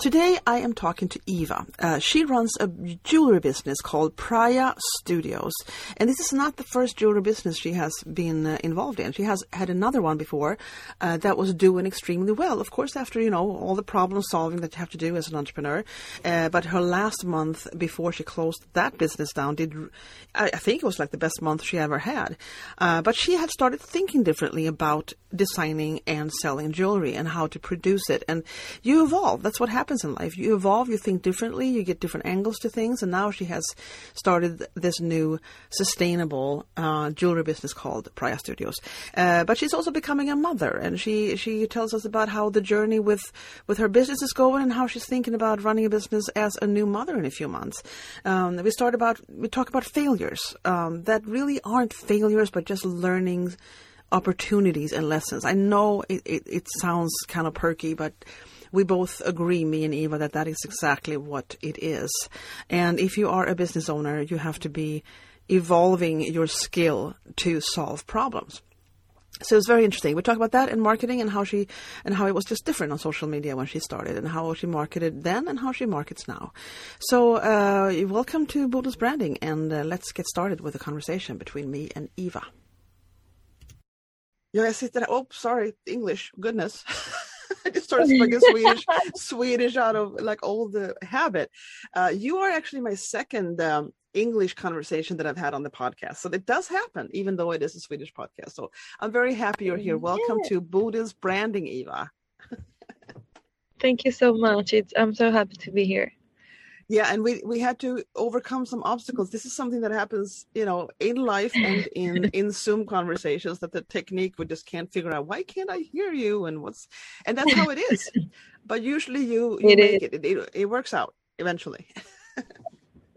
Today I am talking to Eva. Uh, she runs a jewelry business called Praya Studios. And this is not the first jewelry business she has been uh, involved in. She has had another one before uh, that was doing extremely well. Of course, after, you know, all the problem solving that you have to do as an entrepreneur. Uh, but her last month before she closed that business down did, I, I think it was like the best month she ever had. Uh, but she had started thinking differently about designing and selling jewelry and how to produce it. And you evolve. That's what happens happens in life. You evolve, you think differently, you get different angles to things, and now she has started this new sustainable uh, jewelry business called Praya Studios. Uh, but she's also becoming a mother, and she she tells us about how the journey with with her business is going and how she's thinking about running a business as a new mother in a few months. Um, we start about we talk about failures um, that really aren't failures, but just learning opportunities and lessons. I know it, it, it sounds kind of perky, but we both agree, me and Eva, that that is exactly what it is. And if you are a business owner, you have to be evolving your skill to solve problems. So it's very interesting. We talk about that in marketing and how she and how it was just different on social media when she started and how she marketed then and how she markets now. So uh, welcome to Bodil's Branding and uh, let's get started with a conversation between me and Eva. Ja, jag sitter här. Oh, sorry, English. Goodness. I just started speaking Swedish, Swedish out of like old uh, habit. Uh, you are actually my second um, English conversation that I've had on the podcast. So it does happen, even though it is a Swedish podcast. So I'm very happy you're here. Welcome yeah. to Bodil's Branding, Eva. Thank you so much. It's I'm so happy to be here yeah and we we had to overcome some obstacles. This is something that happens you know in life and in in zoom conversations that the technique we just can't figure out why can't i hear you? and what's and that's how it is. But usually you, you it make it, it, it works out eventually.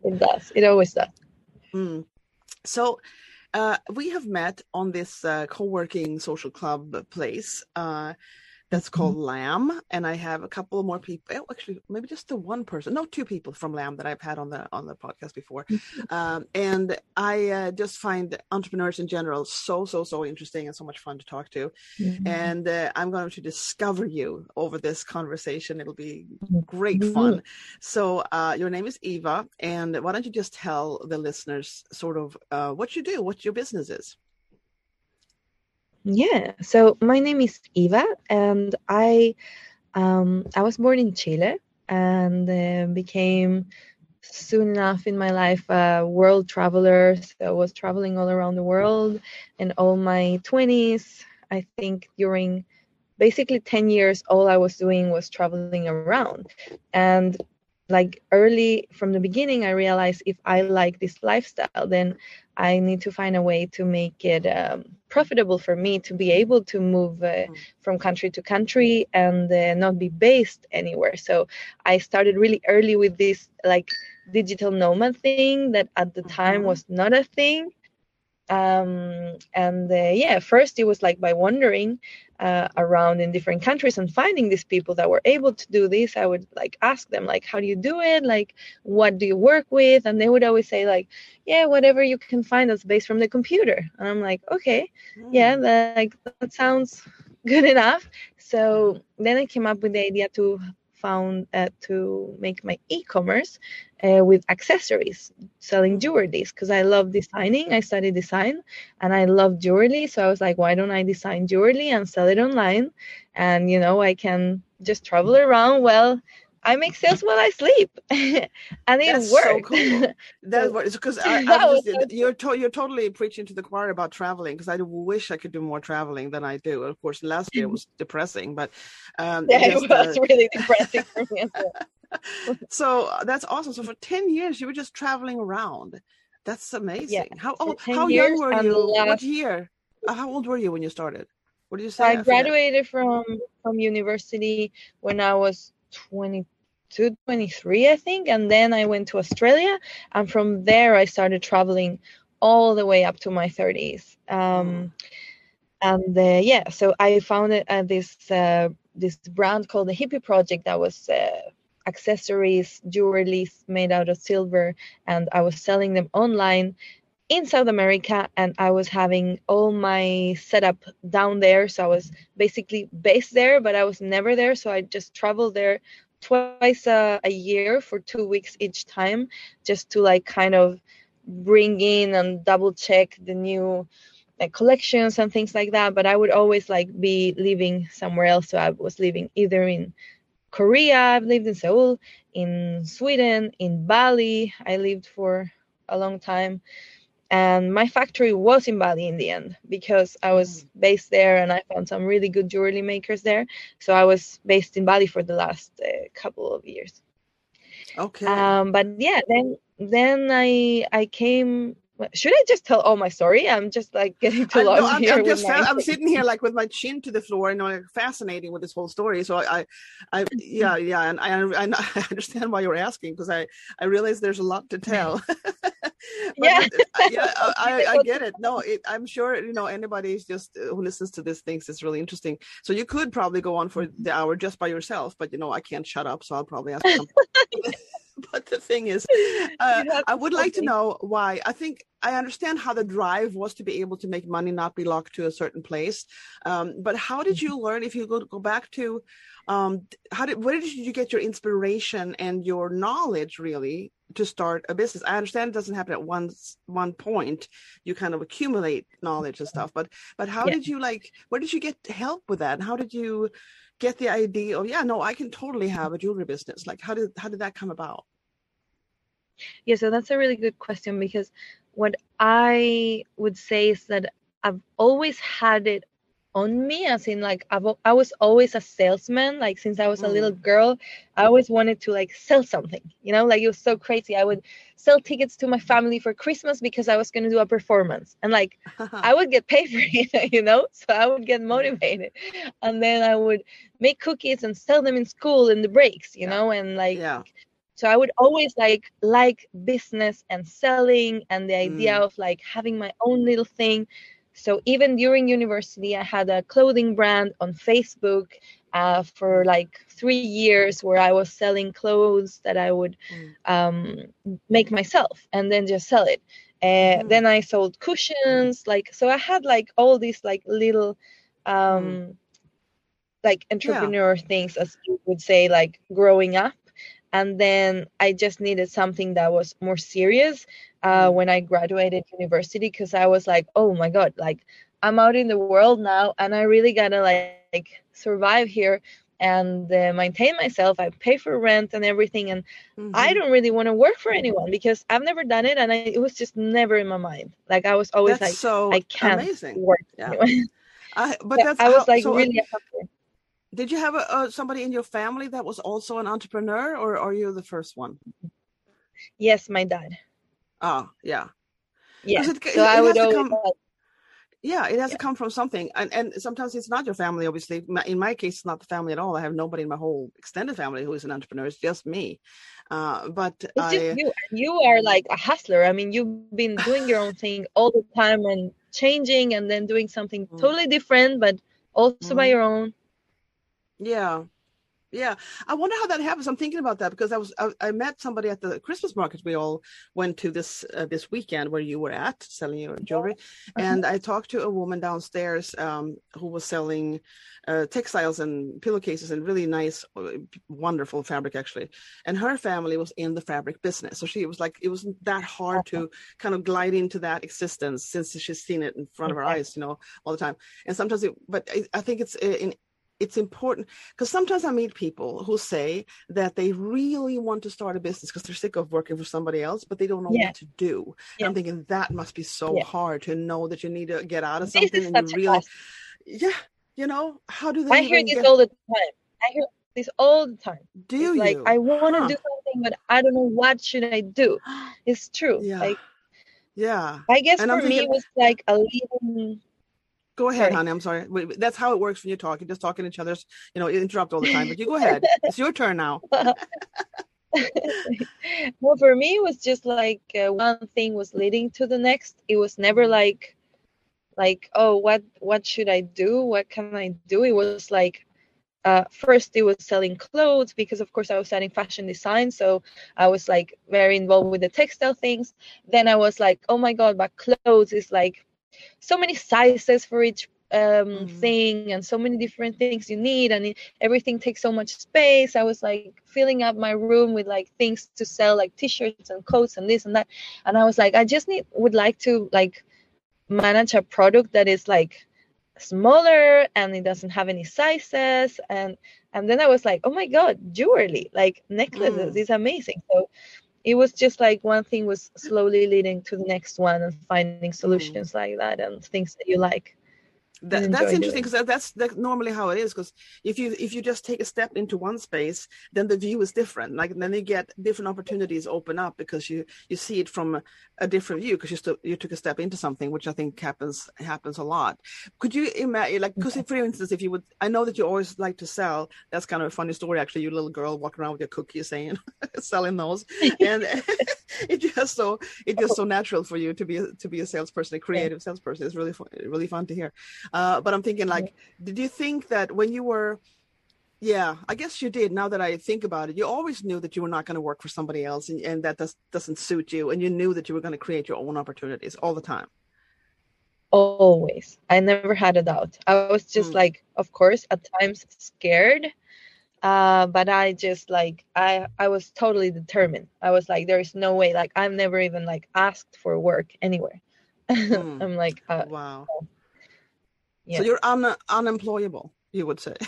It does. It always does. Mm. so uh, we have met on this uh, co-working social club place uh, that's called mm-hmm. Lamb, and I have a couple more people. Oh, actually, maybe just the one person, no, two people from Lamb that I've had on the on the podcast before. Mm-hmm. Um, and I uh, just find entrepreneurs in general so so so interesting and so much fun to talk to. Mm-hmm. And uh, I'm going to discover you over this conversation. It'll be great mm-hmm. fun. So uh, your name is Eva, and why don't you just tell the listeners sort of uh, what you do, what your business is? Yeah. So my name is Eva, and I um, I was born in Chile and uh, became soon enough in my life a world traveler. So I was traveling all around the world in all my 20s. I think during basically 10 years, all I was doing was traveling around. And like early from the beginning i realized if i like this lifestyle then i need to find a way to make it um, profitable for me to be able to move uh, mm. from country to country and uh, not be based anywhere so i started really early with this like digital nomad thing that at the time mm-hmm. was not a thing um, and uh, yeah first it was like by wandering uh, around in different countries and finding these people that were able to do this i would like ask them like how do you do it? Like what do you work with? And they would always say like yeah whatever you can find that's based from the computer. And i'm like okay mm. yeah that, like that sounds good enough. So then i came up with the idea to found uh, to make my e-commerce uh, with accessories, selling jewelry because I love designing. I studied design and I love jewelry, so I was like, why don't I design jewelry and sell it online? And you know, I can just travel around. Well, I make sales while I sleep, and it works. That's worked. So cool. That's because you're to, you're totally preaching to the choir about traveling. Because I wish I could do more traveling than I do. Of course, last year was depressing, but um, yeah, it was uh, really depressing for me. so uh, that's awesome. So for ten years, you were just traveling around. That's amazing. Yeah, how old, how young were you? the What year? Uh, how old were you when you started? What did you say? I graduated from from university when I was 22, 23, I think, and then I went to Australia, and from there I started traveling all the way up to my 30s. Um, and uh, yeah, so I founded uh, this uh, this brand called the Hippie Project that was uh, accessories, jewelry made out of silver, and I was selling them online in South America, and I was having all my setup down there. So I was basically based there, but I was never there. So I just traveled there twice a, a year for two weeks each time, just to like kind of bring in and double check the new uh, collections and things like that. But I would always like be living somewhere else. So I was living either in Korea, I've lived in Seoul, in Sweden, in Bali. I lived for a long time and my factory was in Bali in the end because I was based there and I found some really good jewelry makers there. So I was based in Bali for the last uh, couple of years. Okay. Um, but yeah, then then I I came. Should I just tell all my story? I'm just like getting too long I'm, here. I'm just my- I'm sitting here like with my chin to the floor and like fascinating with this whole story. So I, I, I yeah, yeah, and I, I, I understand why you're asking because I, I realize there's a lot to tell. Yeah. I- yeah, I, I, get it. No, it, I'm sure you know anybody just uh, who listens to this thinks it's really interesting. So you could probably go on for the hour just by yourself, but you know I can't shut up, so I'll probably ask. Some- but the thing is, uh, I would like to know why. I think I understand how the drive was to be able to make money, not be locked to a certain place. Um, but how did you learn? If you go go back to, um, how did where did you get your inspiration and your knowledge really to start a business? I understand it doesn't happen at one one point. You kind of accumulate knowledge and stuff. But but how Yeah. did you like? Where did you get help with that? And how did you get the idea of yeah no I can totally have a jewelry business? Like how did how did that come about? Yeah, so that's a really good question because what I would say is that I've always had it on me, as in like I've I was always a salesman. Like since I was a little girl, I always wanted to like sell something. You know, like it was so crazy. I would sell tickets to my family for Christmas because I was going to do a performance, and like I would get paid for it, you know? So I would get motivated. And then I would make cookies and sell them in school in the breaks, you Yeah. know? And like, Yeah. so I would always like like business and selling and the idea Mm. of like having my own little thing. So even during university, I had a clothing brand on Facebook uh, for like three years where I was selling clothes that I would Mm. um, make myself and then just sell it. Uh, Mm. Then I sold cushions, like so. I had like all these like little, um, like entrepreneur things, as you would say, like growing up. And then I just needed something that was more serious uh, when I graduated university because I was like, oh my god, like I'm out in the world now, and I really gotta like, like survive here and uh, maintain myself. I pay for rent and everything, and I Mhm. don't really want to work for anyone because I've never done it, and I, it was just never in my mind. Like I was always That's like, so I can't amazing. work. Yeah. I, but Yeah, that's I was how- like so, really. Did you have a, uh, somebody in your family that was also an entrepreneur, or are you the first one? Yes, my dad. Ah, yeah, Yeah. it- it- so I it would has to always come- yeah. It has Yeah. to come from something, and and sometimes it's not your family. Obviously, in my case, it's not the family at all. I have nobody in my whole extended family who is an entrepreneur. It's just me. Uh, but it's I, just you. You are like a hustler. I mean, you've been doing your own thing all the time and changing, and then doing something Mm. totally different, but also by Mhm. your own. Yeah. Yeah. I wonder how that happens. I'm thinking about that because I was I, I met somebody at the Christmas market we all went to this uh, this weekend where you were at selling your jewelry. And I talked to a woman downstairs um, who was selling uh, textiles and pillowcases and really nice uh, wonderful fabric actually. And her family was in the fabric business. So she was like it wasn't that hard to kind of glide into that existence since she's seen it in front of her eyes you know all the time. And sometimes it but I, I think it's uh, in it's important because sometimes I meet people who say that they really want to start a business because they're sick of working for somebody else, but they don't know Yeah. what to do. Yeah. I'm thinking that must be so Yeah. hard to know that you need to get out of This something and you class. yeah, you know, how do they I hear this get? all the time. I hear this all the time. do It's you? like I want to Huh. do something, but I don't know what should I do. It's true. Yeah. Like Yeah. I guess And for I'm me it was like a little Go ahead, honey. I'm sorry. That's how it works when you're talking, just talking to each other's, you know, interrupt all the time. But you go ahead. it's your turn now. well for me it was just like uh, one thing was leading to the next it was never like like oh what what should i do what can i do it was like uh, first it was selling clothes because of course i was studying fashion design so i was like very involved with the textile things then i was like oh my god but clothes is like so many sizes for each um, Mhm. thing and so many different things you need and it, everything takes so much space i was like filling up my room with like things to sell like t-shirts and coats and this and that and i was like i just need would like to like manage a product that is like smaller and it doesn't have any sizes and and then i was like oh my god jewelry like necklaces Mm. is amazing so it was just like one thing was slowly leading to the next one and finding mm-hmm. solutions like that and things that you like That, that's interesting because that's, that's normally how it is. Because if you if you just take a step into one space, then the view is different. Like then you get different opportunities open up because you you see it from a, a different view because you still you took a step into something, which I think happens happens a lot. Could you imagine like because for instance, if you would, I know that you always like to sell. That's kind of a funny story actually. You little girl walking around with your cookies saying selling those, and it just so it just so natural for you to be a, to be a salesperson, a creative salesperson. It's really fun, really fun to hear. Uh, but I'm thinking, like, did you think that when you were, yeah, I guess you did. Now that I think about it, you always knew that you were not going to work for somebody else, and, and that does, doesn't suit you, and you knew that you were going to create your own opportunities all the time. always i never had a doubt i was just Mm. like of course at times scared uh, but i just like i i was totally determined i was like there is no way like i've never even like asked for work anywhere Mm. i'm like uh, Wow. Yeah. So you're un, unemployable, you would say.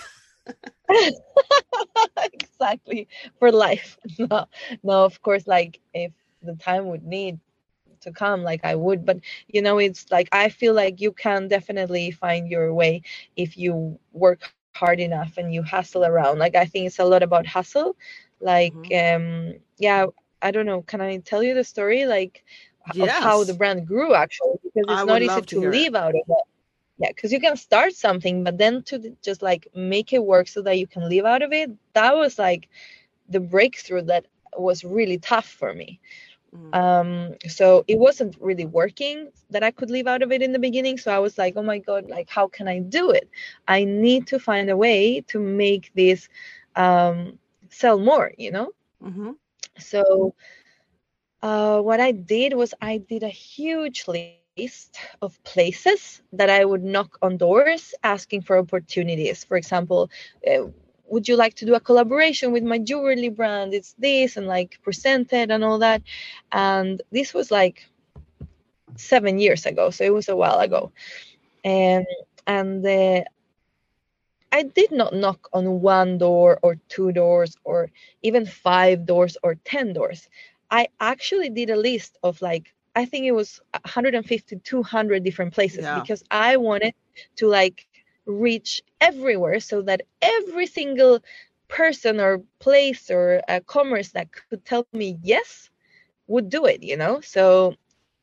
exactly. For life. No no of course like if the time would need to come like i would but you know it's like i feel like you can definitely find your way if you work hard enough and you hustle around. Like i think it's a lot about hustle. Like um yeah i don't know. Can i tell you the story like h- of how the brand grew actually? Because it's not easy to to hear it. leave out of it yeah because you can start something but then to just like make it work so that you can live out of it that was like the breakthrough that was really tough for me. Mm. um so it wasn't really working that i could live out of it in the beginning so i was like oh my god like how can i do it? I need to find a way to make this um sell more you know? Hmm so uh, what I did was I did a huge list of places that I would knock on doors asking for opportunities. For example, uh, would you like to do a collaboration with my jewelry brand? It's this and like presented and all that. And this was like seven years ago, so it was a while ago. And and uh, I did not knock on one door or two doors or even five doors or 10 doors. I actually did a list of like, I think it was 150, 200 different places Yeah. because I wanted to like reach everywhere so that every single person or place or uh, commerce that could tell me yes would do it, you know? So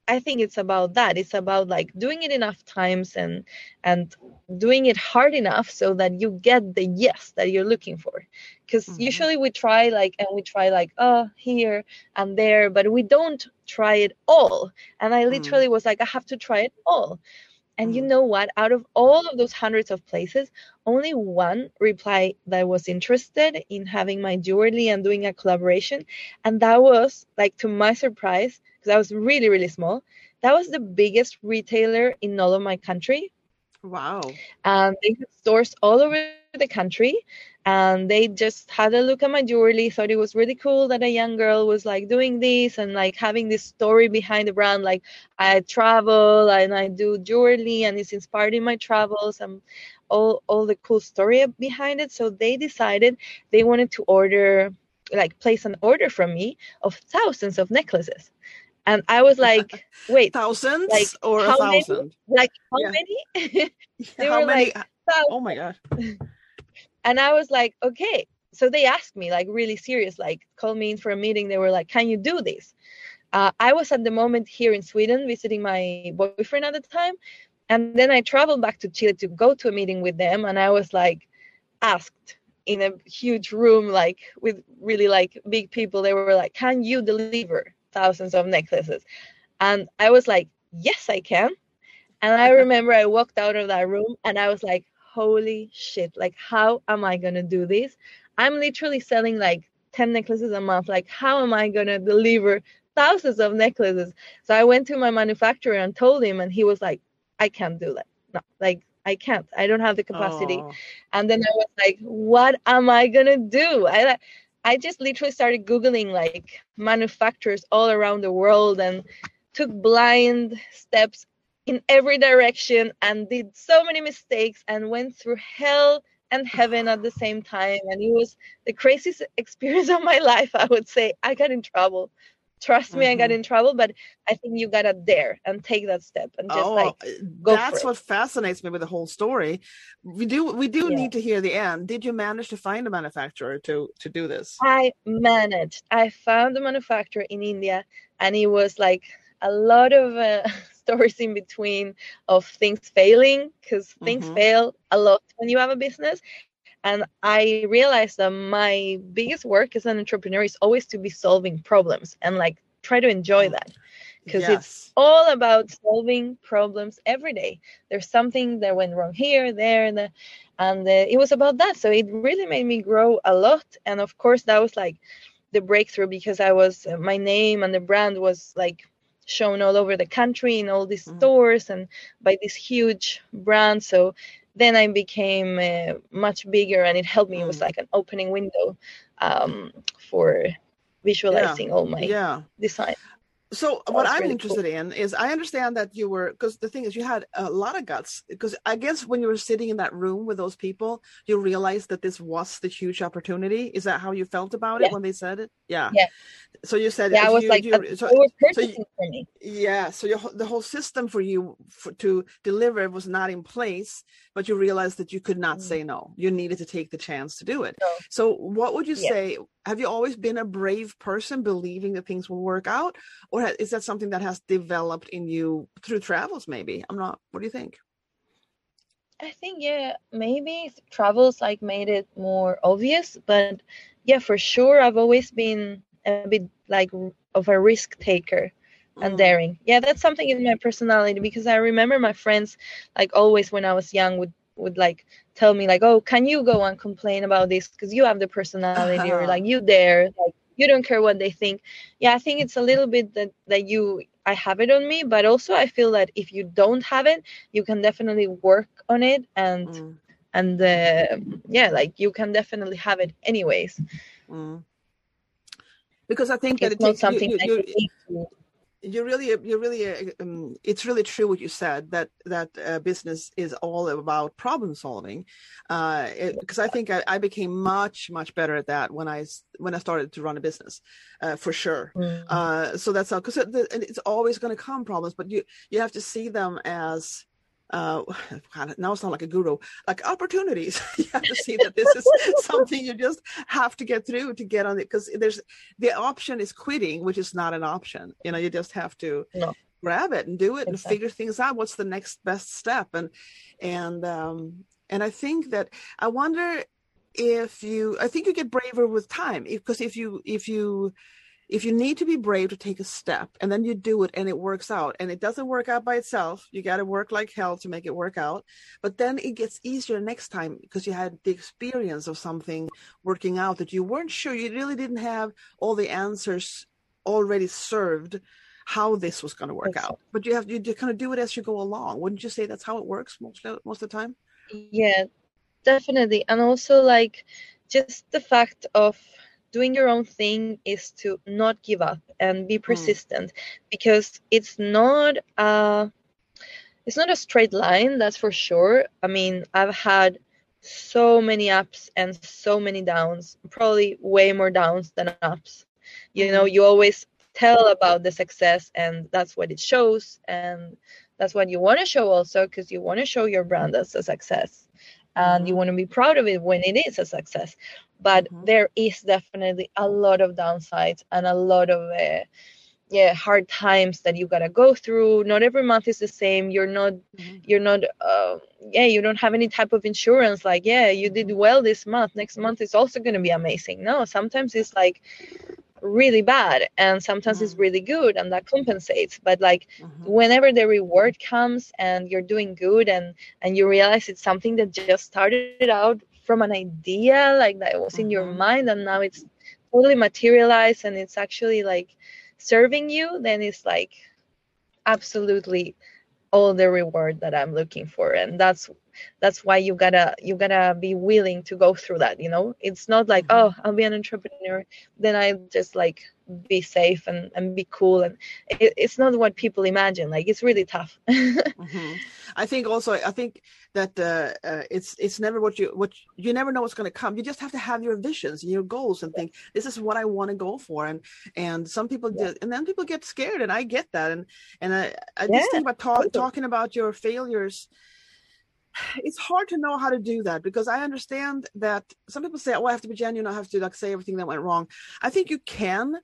I think it's about that. It's about like doing it enough times and and doing it hard enough so that you get the yes that you're looking for. Because Mhm. usually we try like and we try like oh here and there, but we don't try it all. And I Mm. literally was like I have to try it all. And you Mm. know what? Out of all of those hundreds of places, only one reply that was interested in having my jewelry and doing a collaboration. And that was like to my surprise, because I was really, really small, that was the biggest retailer in all of my country. Wow. And they had stores all over the country. And they just had a look at my jewelry, thought it was really cool that a young girl was like doing this and like having this story behind the brand. Like I travel and I do jewelry and it's inspired in my travels and all all the cool story behind it. So they decided they wanted to order like place an order from me of thousands of necklaces. And I was like, wait, Thousands Like, or a how many? thousand? like how Yeah. many? They How were many? like, Thousands. oh my god. and I was like, okay. So they asked me like really serious, like call me in for a meeting. They were like, can you do this? uh, I was at the moment here in Sweden visiting my boyfriend at the time. And then I traveled back to Chile to go to a meeting with them. And I was like asked in a huge room, like with really like big people, they were like, Can you deliver thousands of necklaces? And I was like, Yes, I can. And I remember I walked out of that room and I was like, Holy shit, like, how am I going to do this? I'm literally selling like 10 necklaces a month. Like, how am I going to deliver thousands of necklaces? So I went to my manufacturer and told him, and he was like, I can't do that. No, like, I can't. I don't have the capacity. Oh. And then I was like, what am I going to do? I, I just literally started Googling like manufacturers all around the world and took blind steps in every direction and did so many mistakes and went through hell and heaven at the same time. And it was the craziest experience of my life, I would say. I got in trouble. Trust me, mm-hmm. I got mm-hmm. in trouble, but I think you gotta dare and take that step and just oh, like go. That's what fascinates me with the whole story. We do we do yeah. need to hear the end. Did you manage to find a manufacturer to to do this? I managed. I found a manufacturer in India, and it was like a lot of uh, stories in between of things failing because mm-hmm. things fail a lot when you have a business and i realized that my biggest work as an entrepreneur is always to be solving problems and like try to enjoy that because yes. it's all about solving problems every day there's something that went wrong here there and, and uh, it was about that so it really made me grow a lot and of course that was like the breakthrough because i was uh, my name and the brand was like shown all over the country in all these mm-hmm. stores and by this huge brand. So then I became uh, much bigger, and it helped me. Mm. It was like an opening window um, for visualizing yeah. all my yeah. design. So what I'm really interested cool. in is I understand that you were because the thing is you had a lot of guts because I guess when you were sitting in that room with those people you realized that this was the huge opportunity. Is that how you felt about yeah. it when they said it? Yeah. Yeah. So you said yeah, I was you, like you, so, was so you. Yeah. So your, the whole system for you for, to deliver was not in place, but you realized that you could not mm-hmm. say no. You needed to take the chance to do it. No. So what would you yeah. say? Have you always been a brave person, believing that things will work out, or is that something that has developed in you through travels? Maybe I'm not. What do you think? I think yeah, maybe travels like made it more obvious, but yeah, for sure, I've always been a bit like of a risk taker and mm. daring. Yeah, that's something in my personality because I remember my friends like always when I was young would would like tell me like, "Oh, can you go and complain about this because you have the personality or like you dare like you don't care what they think." Yeah, I think it's a little bit that that you I have it on me, but also I feel that if you don't have it, you can definitely work on it and mm. And uh, yeah, like you can definitely have it anyways. Mm. Because I think it's that it takes something you, you, you, you're really you're really uh, um, it's really true what you said that that uh, business is all about problem solving uh, because i think I, I, became much much better at that when i when i started to run a business uh, for sure mm-hmm. Uh, so that's because it, it's always going to come problems but you you have to see them as uh, now it's not like a guru, like opportunities. you have to see that this is something you just have to get through to get on it because there's the option is quitting, which is not an option. You know, you just have to no. grab it and do it exactly. and figure things out. What's the next best step? And and um, and I think that I wonder if you, I think you get braver with time because if you if you if you need to be brave to take a step and then you do it and it works out and it doesn't work out by itself you got to work like hell to make it work out. But then it gets easier next time because you had the experience of something working out that you weren't sure you really didn't have all the answers already served how this was going to work out. But you have you kind of do it as you go along. Wouldn't you say that's how it works most uh, most of the time? Yeah definitely. And also like just the fact of doing your own thing is to not give up and be hmm. persistent mm. because it's not a it's not a straight line that's for sure i mean i've had so many ups and so many downs probably way more downs than ups you know hmm. you always tell about the success and that's what it shows and that's what you want to show also because you want to show your brand as a success and you mm-hmm. want to be proud of it when it is a success but mm-hmm. there is definitely a lot of downsides and a lot of uh, yeah hard times that you gotta go through not every month is the same you're not mm-hmm. you're not uh, yeah you don't have any type of insurance like yeah you did well this month next month is also going to be amazing no sometimes it's like really bad and sometimes mm-hmm. it's really good and that compensates but like mm-hmm. whenever the reward comes and you're doing good and and you realize it's something that just started out from an idea like that was in your mm-hmm. mind and now it's totally materialized and it's actually like serving you then it's like absolutely all the reward that i'm looking for and that's that's why you gotta you gotta be willing to go through that you know it's not like mm-hmm. oh i'll be an entrepreneur then i just like be safe and, and be cool. And it, it's not what people imagine. Like it's really tough. Mm-hmm. i think also i think that uh, uh, it's it's never what you what you never know what's going to come. You just have to have your visions and your goals and think this is what i want to go for. And and some people yeah. and then people get scared and i get that. And and i, I yeah. just think about talk, talking about your failures it's hard to know how to do that because I understand that some people say, "Oh, I have to be genuine. I have to like say everything that went wrong." I think you can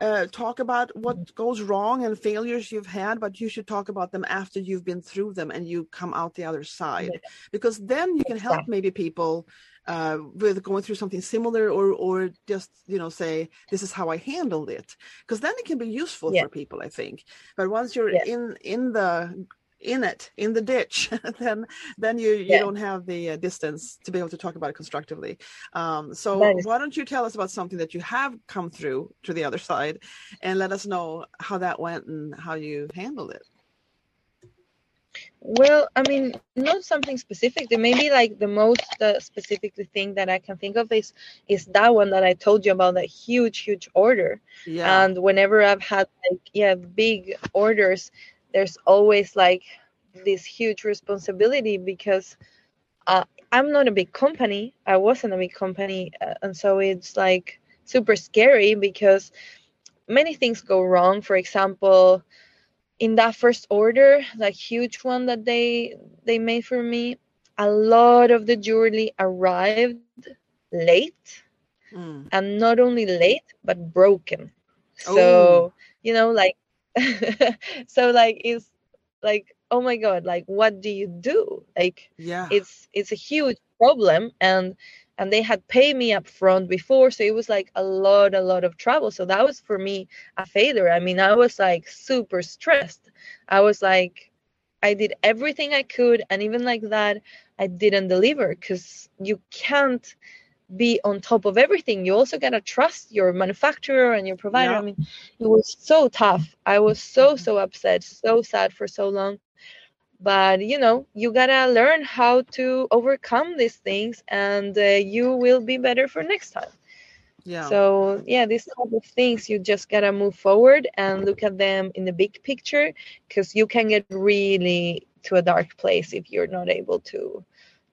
uh, talk about what mm-hmm. goes wrong and failures you've had, but you should talk about them after you've been through them and you come out the other side, yeah. because then you can help maybe people uh, with going through something similar, or or just you know say this is how I handled it, because then it can be useful yeah. for people. I think, but once you're yeah. in in the in it in the ditch then then you you don't have the uh, distance to be able to talk about it constructively. Um, so why don't you tell us about something that you have come through to the other side and let us know how that went and how you handled it? Well i mean not something specific. There may be like the most uh, specific thing that i can think of is is that one that i told you about that huge huge order. Yeah. And whenever i've had like yeah big orders there's always like this huge responsibility because uh, I'm not a big company. I wasn't a big company, uh, and so it's like super scary because many things go wrong. For example, in that first order, that huge one that they they made for me, a lot of the jewelry arrived late, mm. and not only late but broken. So Ooh. you know, like so like it's like oh my god like what do you do? Like yeah. it's it's a huge problem and and they had paid me up front before so it was like a lot a lot of trouble. So that was for me a failure. I mean i was like super stressed. I was like i did everything i could and even like that i didn't deliver because you can't be on top of everything. You also gotta trust your manufacturer and your provider. Yeah. i mean it was so tough. I was so so upset so sad for so long. But you know you gotta learn how to overcome these things and uh, you will be better for next time. Yeah. So yeah these type of things you just gotta move forward and look at them in the big picture because you can get really to a dark place if you're not able to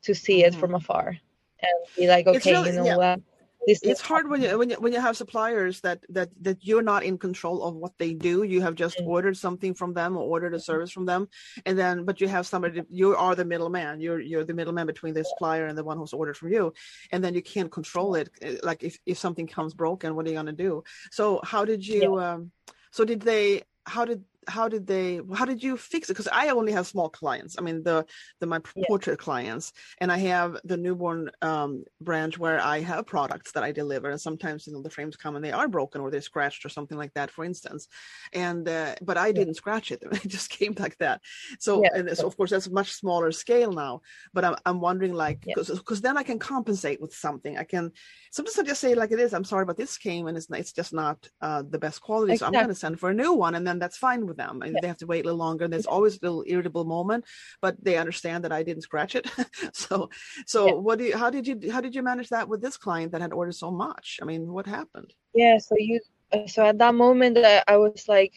to see mm-hmm. it from afar and be like, okay, really, you know yeah. what? This it's hard when you when you when you have suppliers that that that you're not in control of what they do. You have just mm-hmm. ordered something from them or ordered a service from them, and then but you have somebody. You are the middleman. You're you're the middleman between the supplier and the one who's ordered from you, and then you can't control it. Eh, like if if something comes broken, what are you gonna do? So how did you? Yeah. Um, so did they? How did how did they how did you fix it because i only have small clients i mean the the my yeah. portrait clients and i have the newborn um, branch where i have products that i deliver and sometimes you know the frames come and they are broken or they're scratched or something like that for instance and uh, but i yeah. didn't scratch it it just came like that so yeah. and so of course that's a much smaller scale now but i'm, I'm wondering like because then i can compensate with something i can sometimes i just say like it is i'm sorry but this came and it's, it's just not uh, the best quality exactly. so i'm going to send for a new one and then that's fine with them and yeah. they have to wait a little longer and there's always a little irritable moment but they understand that i didn't scratch it so so yeah. what do you how did you how did you manage that with this client that had ordered so much i mean what happened yeah so you so at that moment I, I was like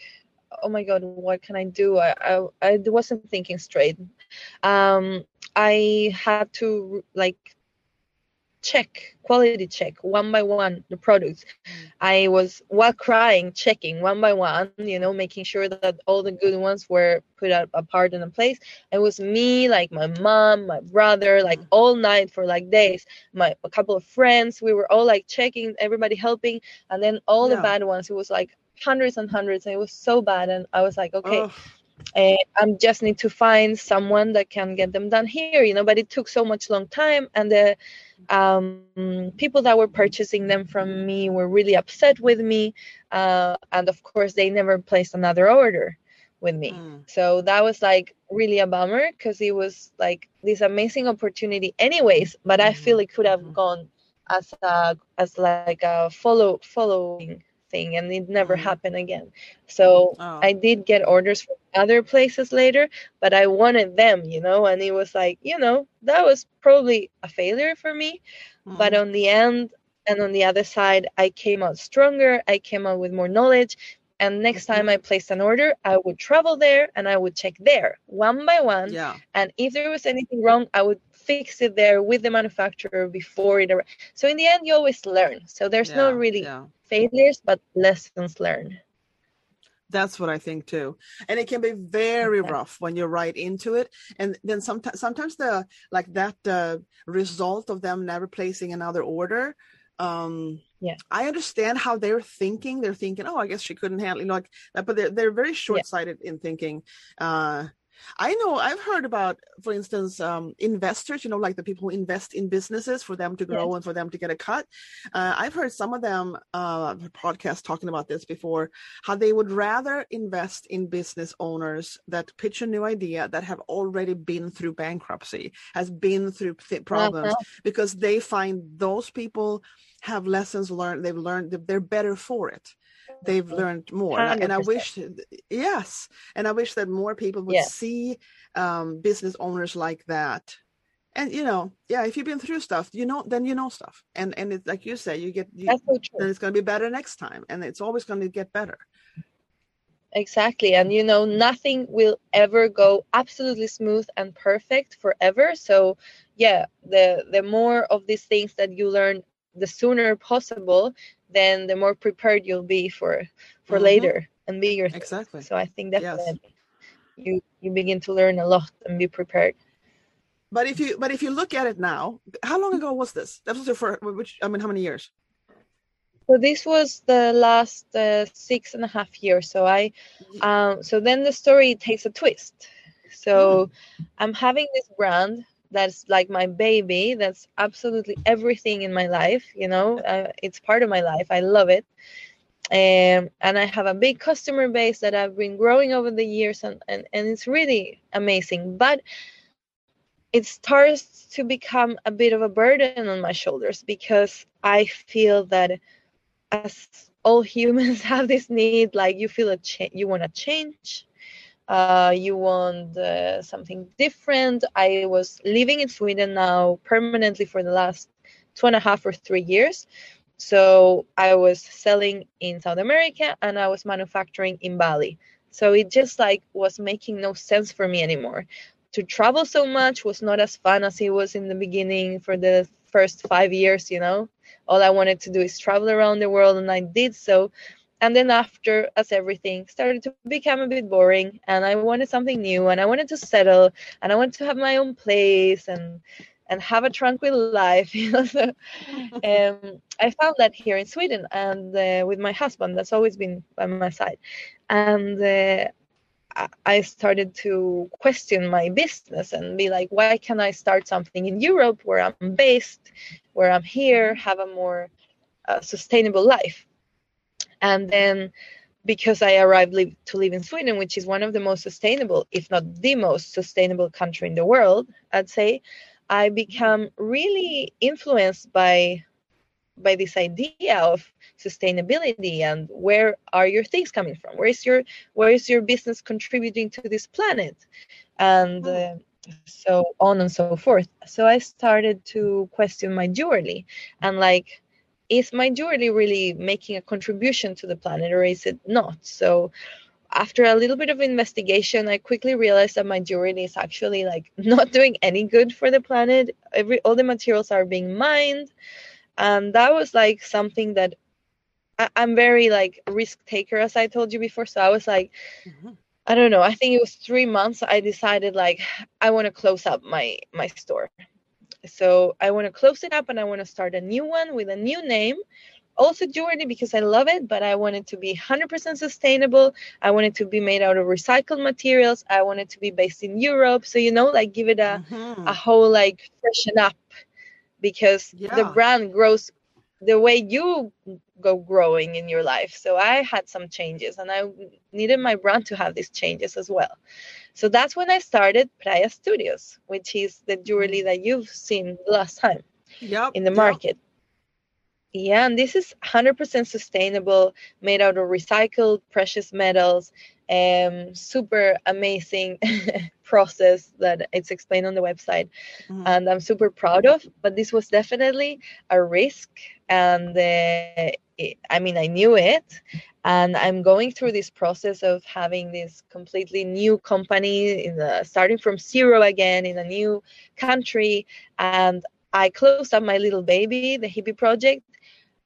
oh my god what can i do I, I i wasn't thinking straight um i had to like check quality check one by one the products mm. i was while crying checking one by one you know making sure that all the good ones were put out apart in a place it was me like my mom my brother like all night for like days my a couple of friends we were all like checking everybody helping and then all yeah. the bad ones it was like hundreds and hundreds and it was so bad and i was like okay oh. uh, i'm just need to find someone that can get them done here you know but it took so much long time and the um, people that were purchasing them from me were really upset with me uh, and of course they never placed another order with me mm. so that was like really a bummer because it was like this amazing opportunity anyways but i feel it could have mm-hmm. gone as a as like a follow following thing and it never mm. happened again so oh. i did get orders from other places later but i wanted them you know and it was like you know that was probably a failure for me mm. but on the end and on the other side i came out stronger i came out with more knowledge and next time mm-hmm. i placed an order i would travel there and i would check there one by one yeah. and if there was anything wrong i would fix it there with the manufacturer before it arrives. So in the end, you always learn. So there's yeah, no really yeah. failures, but lessons learned. That's what I think too. And it can be very rough when you're right into it. And then sometimes, sometimes the, like that uh, result of them never placing another order, um, yeah i understand how they're thinking they're thinking oh i guess she couldn't handle you know like that but they're, they're very short-sighted yeah. in thinking uh I know I've heard about, for instance, um, investors, you know, like the people who invest in businesses for them to grow yes. and for them to get a cut. Uh, I've heard some of them, uh, podcasts talking about this before, how they would rather invest in business owners that pitch a new idea that have already been through bankruptcy, has been through problems, uh-huh. because they find those people have lessons learned. They've learned they're better for it they've learned more 100%. and i wish yes and i wish that more people would yes. see um, business owners like that and you know yeah if you've been through stuff you know then you know stuff and and it's like you say you get you, That's so true. then it's going to be better next time and it's always going to get better exactly and you know nothing will ever go absolutely smooth and perfect forever so yeah the the more of these things that you learn the sooner possible then the more prepared you'll be for for mm-hmm. later and bigger exactly. So i think definitely yes. you you begin to learn a lot and be prepared. But if you but if you look at it now how long ago was this? That was your first which i mean how many years? So this was the last uh, six and a half years. So i um so then the story takes a twist. So mm. i'm having this brand that's like my baby that's absolutely everything in my life you know? Uh, it's part of my life i love it. Um, and i have a big customer base that i've been growing over the years and, and, and it's really amazing. But it starts to become a bit of a burden on my shoulders because i feel that as all humans have this need like you feel a change you want to change uh, you want uh, something different. I was living in Sweden now permanently for the last two and a half or three years. So I was selling in South America and I was manufacturing in Bali. So it just like was making no sense for me anymore. To travel so much was not as fun as it was in the beginning for the first five years, you know. All I wanted to do is travel around the world and I did so and then after as everything started to become a bit boring and i wanted something new and i wanted to settle and i wanted to have my own place and and have a tranquil life you know so, um, i found that here in sweden and uh, with my husband that's always been by my side and uh, I started to question my business and be like, why can I start something in Europe where I'm based, where I'm here, have a more uh, sustainable life? And then because I arrived live, to live in Sweden, which is one of the most sustainable, if not the most sustainable country in the world, I'd say, I become really influenced by by this idea of sustainability and where are your things coming from? Where is your where is your business contributing to this planet? And uh, so on and so forth. So I started to question my jewelry and like is my jewelry really making a contribution to the planet or is it not? So after a little bit of investigation, I quickly realized that my jewelry is actually like not doing any good for the planet. Every all the materials are being mined. And that was like something that I, am very like risk taker as I told you before. So I was like, mm-hmm. I don't know, I think it was three months I decided like I want to close up my my store so I want to close it up and I want to start a new one with a new name also jewelry because I love it, but I want it to be 100% sustainable. I want it to be made out of recycled materials. I want it to be based in Europe. So, you know, like give it a, mm-hmm. a whole like freshen up because yeah. the brand grows the way you go growing in your life. So I had some changes and I needed my brand to have these changes as well. So that's when I started Praia Studios, which is the jewelry that you've seen last time yep, in the market. Yep. Yeah, and this is 100% sustainable, made out of recycled precious metals, um, super amazing process that it's explained on the website mm-hmm. and i'm super proud of but this was definitely a risk and uh, it, i mean i knew it and i'm going through this process of having this completely new company in the, starting from zero again in a new country and i closed up my little baby the hippie project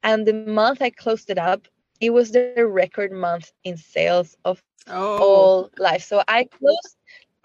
and the month i closed it up it was the record month in sales of oh. all life. So I closed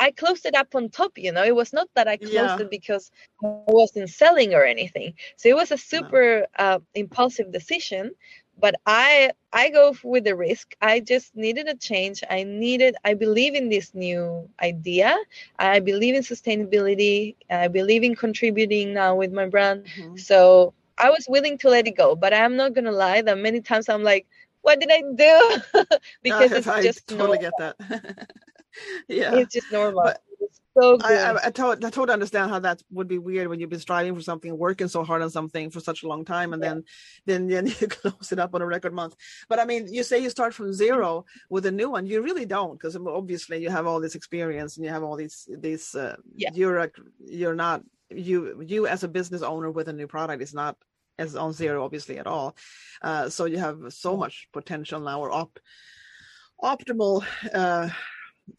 I closed it up on top, you know. It was not that I closed yeah. it because I wasn't selling or anything. So it was a super no. uh, impulsive decision. But I I go with the risk. I just needed a change. I needed. I believe in this new idea. I believe in sustainability. I believe in contributing now with my brand. Mm-hmm. So I was willing to let it go. But I'm not gonna lie. That many times I'm like, what did I do? because it's I just totally normal. get that. yeah, it's just normal. But it's so good. I, I, I, totally, I totally understand how that would be weird when you've been striving for something, working so hard on something for such a long time, and yeah. then, then then you close it up on a record month. But I mean, you say you start from zero with a new one. You really don't, because obviously you have all this experience and you have all these these. Uh, yeah. You're a, you're not you you as a business owner with a new product is not as on zero obviously at all uh, so you have so much potential now or op- optimal uh,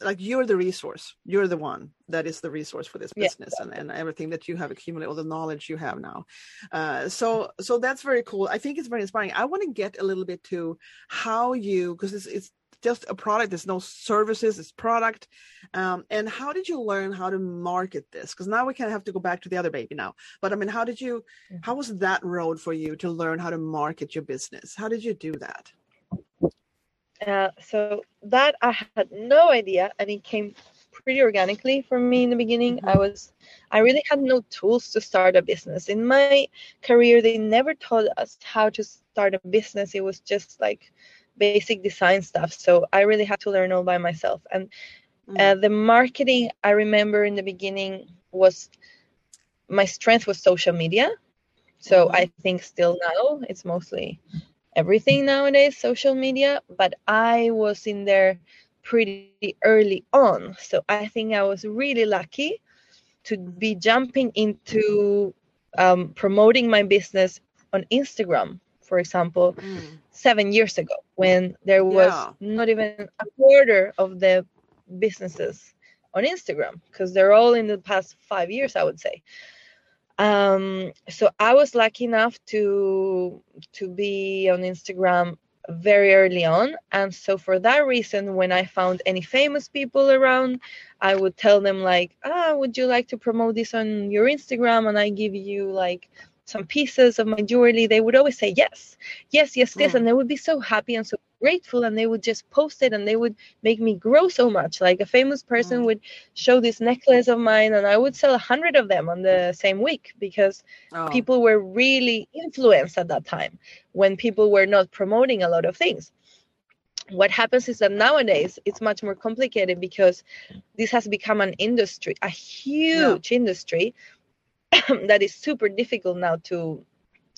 like you're the resource. You're the one that is the resource for this business yeah. and, and everything that you have accumulated all the knowledge you have now. Uh, so so that's very cool. I think it's very inspiring. I want to get a little bit to how you because it's, it's just a product. There's no services it's product. Um, and how did you learn how to market this? Because now we kind of have to go back to the other baby now. But i mean how did you how was that road for you to learn how to market your business? How did you do that? Uh, so that i had no idea and it came pretty organically for me in the beginning mm-hmm. i was i really had no tools to start a business in my career they never taught us how to start a business it was just like basic design stuff. So I really had to learn all by myself. And mm. uh, the marketing, I remember in the beginning was my strength was social media. So mm-hmm. I think still now it's mostly everything nowadays, social media. But I was in there pretty early on. So I think I was really lucky to be jumping into um, promoting my business on Instagram for example, mm. seven years ago when there was yeah. not even a quarter of the businesses on Instagram because they're all in the past five years, I would say. Um, so I was lucky enough to to be on Instagram very early on, and so for that reason, when I found any famous people around, I would tell them like, "Ah, would you like to promote this on your Instagram?" And I give you like some pieces of my jewelry, they would always say yes, yes, yes, this, mm. and they would be so happy and so grateful, and they would just post it, and they would make me grow so much. Like a famous person mm. would show this necklace of mine, and I would sell a hundred of them on the same week because oh. people were really influenced at that time when people were not promoting a lot of things what happens is that nowadays it's much more complicated because this has become an industry a huge yeah. industry that is super difficult now to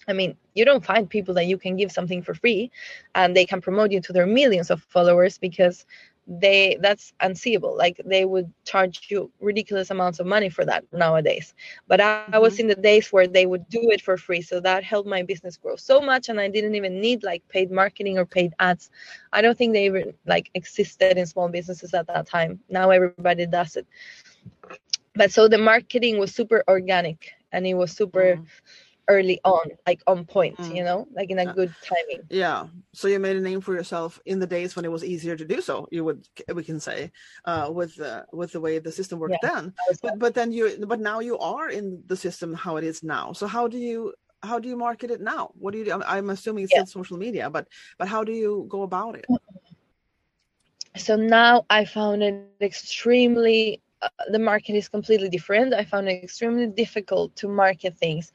I mean, you don't find people that you can give something for free and they can promote you to their millions of followers because they that's unseeable. Like they would charge you ridiculous amounts of money for that nowadays. But I, mm-hmm. I, was mm-hmm. in the days where they would do it for free. So that helped my business grow so much and I didn't even need like paid marketing or paid ads. I don't think they even like existed in small businesses at that time. Now everybody does it but so the marketing was super organic and it was super mm. Early on like on point mm. you know like in a good timing yeah so you made a name for yourself in the days when it was easier to do so you would we can say uh with uh, with the way the system worked yeah, then but, but then you but now you are in the system how it is now so how do you how do you market it now? What do you do? I'm, I'm assuming it's yeah. social media, but but how do you go about it? So now I found it extremely. Uh, the market is completely different. I found it extremely difficult to market things.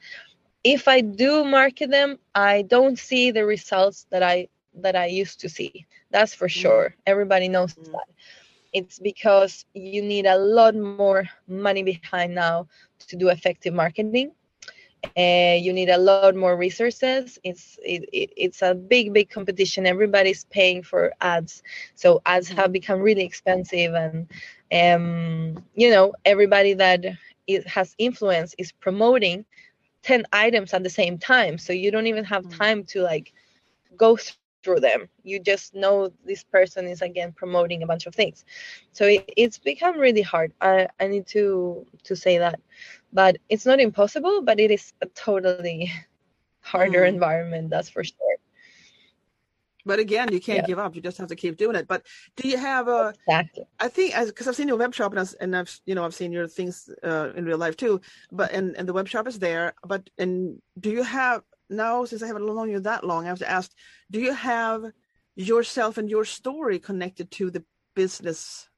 If I do market them, I don't see the results that I that I used to see. That's for mm. sure. Everybody knows mm. that. It's because you need a lot more money behind now to do effective marketing uh, you need a lot more resources it's it, it, it's a big big competition everybody's paying for ads so ads have become really expensive and um, you know everybody that it has influence is promoting 10 items at the same time so you don't even have mm. time to like go through them. You just know this person is again promoting a bunch of things. So it, it's become really hard. I i need to to say that. But it's not impossible but it is a totally harder mm. environment that's for sure but again you can't yeah. give up. You just have to keep doing it. But do you have a exactly. i think because i've seen your web shop and, and i've you know i've seen your things uh, in real life too but and, and the web shop is there. But and do you have now since i haven't known you that long i have to ask do you have yourself and your story connected to the business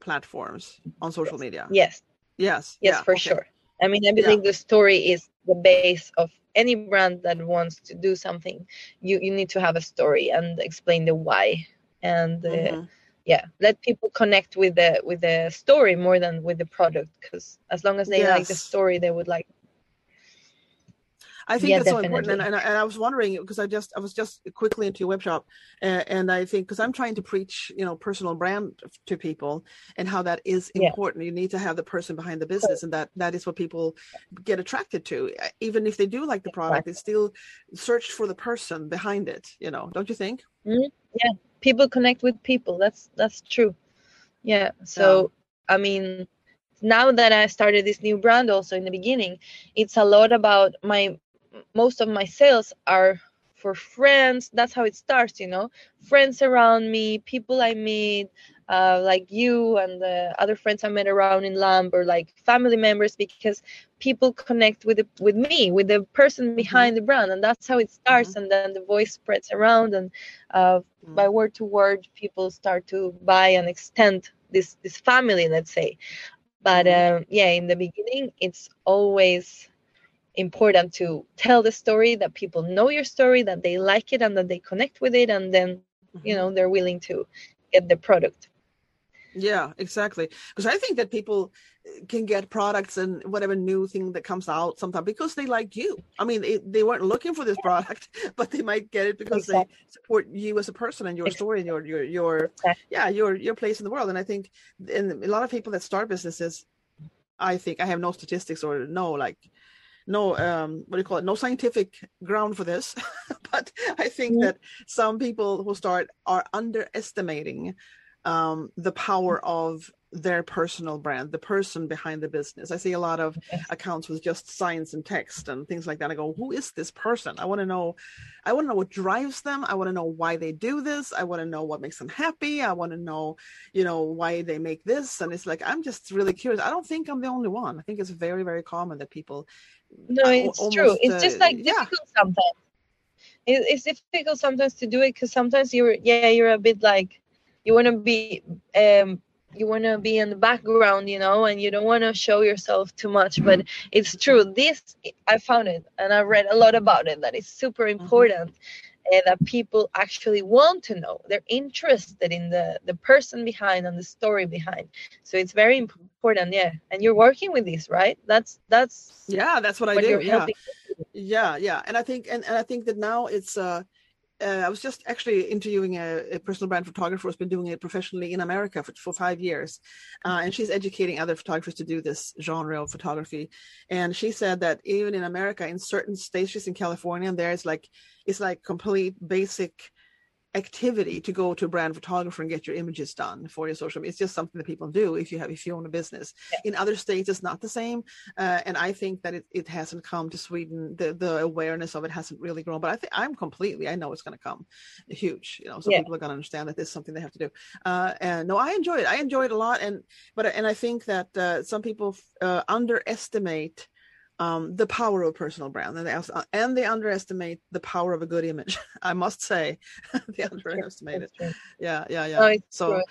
platforms on social media? Yes. Yes. Yes yeah, for okay. sure I mean, I believe yeah. the story is the base of any brand that wants to do something. You you need to have a story and explain the why, and uh, mm-hmm. yeah, let people connect with the with the story more than with the product. Because as long as they yes. like the story, they would like I think yeah, that's definitely. so important. And, and, and, I was wondering because I just I was just quickly into your web shop, and, and I think because I'm trying to preach you know personal brand to people and how that is important. Yeah. You need to have the person behind the business, and that that is what people get attracted to. Even if they do like the product, they still search for the person behind it. You know, don't you think? Mm-hmm. Yeah, people connect with people. That's that's true. Yeah. So yeah. I mean now that I started this new brand also in the beginning, it's a lot about my most of my sales are for friends that's how it starts you know friends around me people i meet uh, like you and the other friends i met around in lamb or like family members because people connect with the, with me with the person mm-hmm. behind mm-hmm. the brand and that's how it starts mm-hmm. and then the voice spreads around and uh, mm-hmm. by word to word people start to buy and extend this this family let's say but um, yeah in the beginning it's always important to tell the story that people know your story that they like it and that they connect with it and then mm-hmm. you know they're willing to get the product yeah exactly because i think that people uh, can get products and whatever new thing that comes out sometimes because they like you i mean it, they weren't looking for this product but they might get it because exactly. they support you as a person and your exactly. story and your your your exactly. yeah your your place in the world and i think and a lot of people that start businesses i think i have no statistics or no like no um what do you call it? No scientific ground for this but i think mm-hmm. that some people who start are underestimating um the power of their personal brand the person behind the business. I see a lot of accounts with just science and text and things like that. I go who is this person? I want to know i want to know what drives them. I want to know why they do this. I want to know what makes them happy. I want to know you know why they make this. And it's like i'm just really curious. I don't think i'm the only one. I think it's very very common that people no, it's almost, true. It's uh, just like difficult yeah. sometimes. It, it's difficult sometimes to do it because sometimes you're yeah you're a bit like you want to be um you want to be in the background you know and you don't want to show yourself too much but it's true this i found it and i read a lot about it that it's super mm-hmm. important mm-hmm uh, that people actually want to know. They're interested in the the person behind and the story behind. So it's very important, yeah. And you're working with this, right? That's that's yeah, that's what, what I do. Yeah, yeah, yeah. And I think and, and I think that now it's uh uh, I was just actually interviewing a, a, personal brand photographer who's been doing it professionally in America for, for five years. Uh, and she's educating other photographers to do this genre of photography. And she said that even in America, in certain states, she's in California, and there's like, it's like complete basic activity to go to a brand photographer and get your images done for your social media. It's just something that people do if you have if you own a business. In other states, it's not the same, uh, and I think that it, it hasn't come to Sweden. The the awareness of it hasn't really grown. But I think I'm completely. I know it's going to come huge. You know, so yeah. people are going to understand that this is something they have to do. Uh, and no, I enjoy it. I enjoy it a lot. And but and I think that uh, some people uh, underestimate um, the power of a personal brand, and they, also, and they underestimate the power of a good image. I must say, they underestimate it. Yeah, yeah, yeah. No, so. True.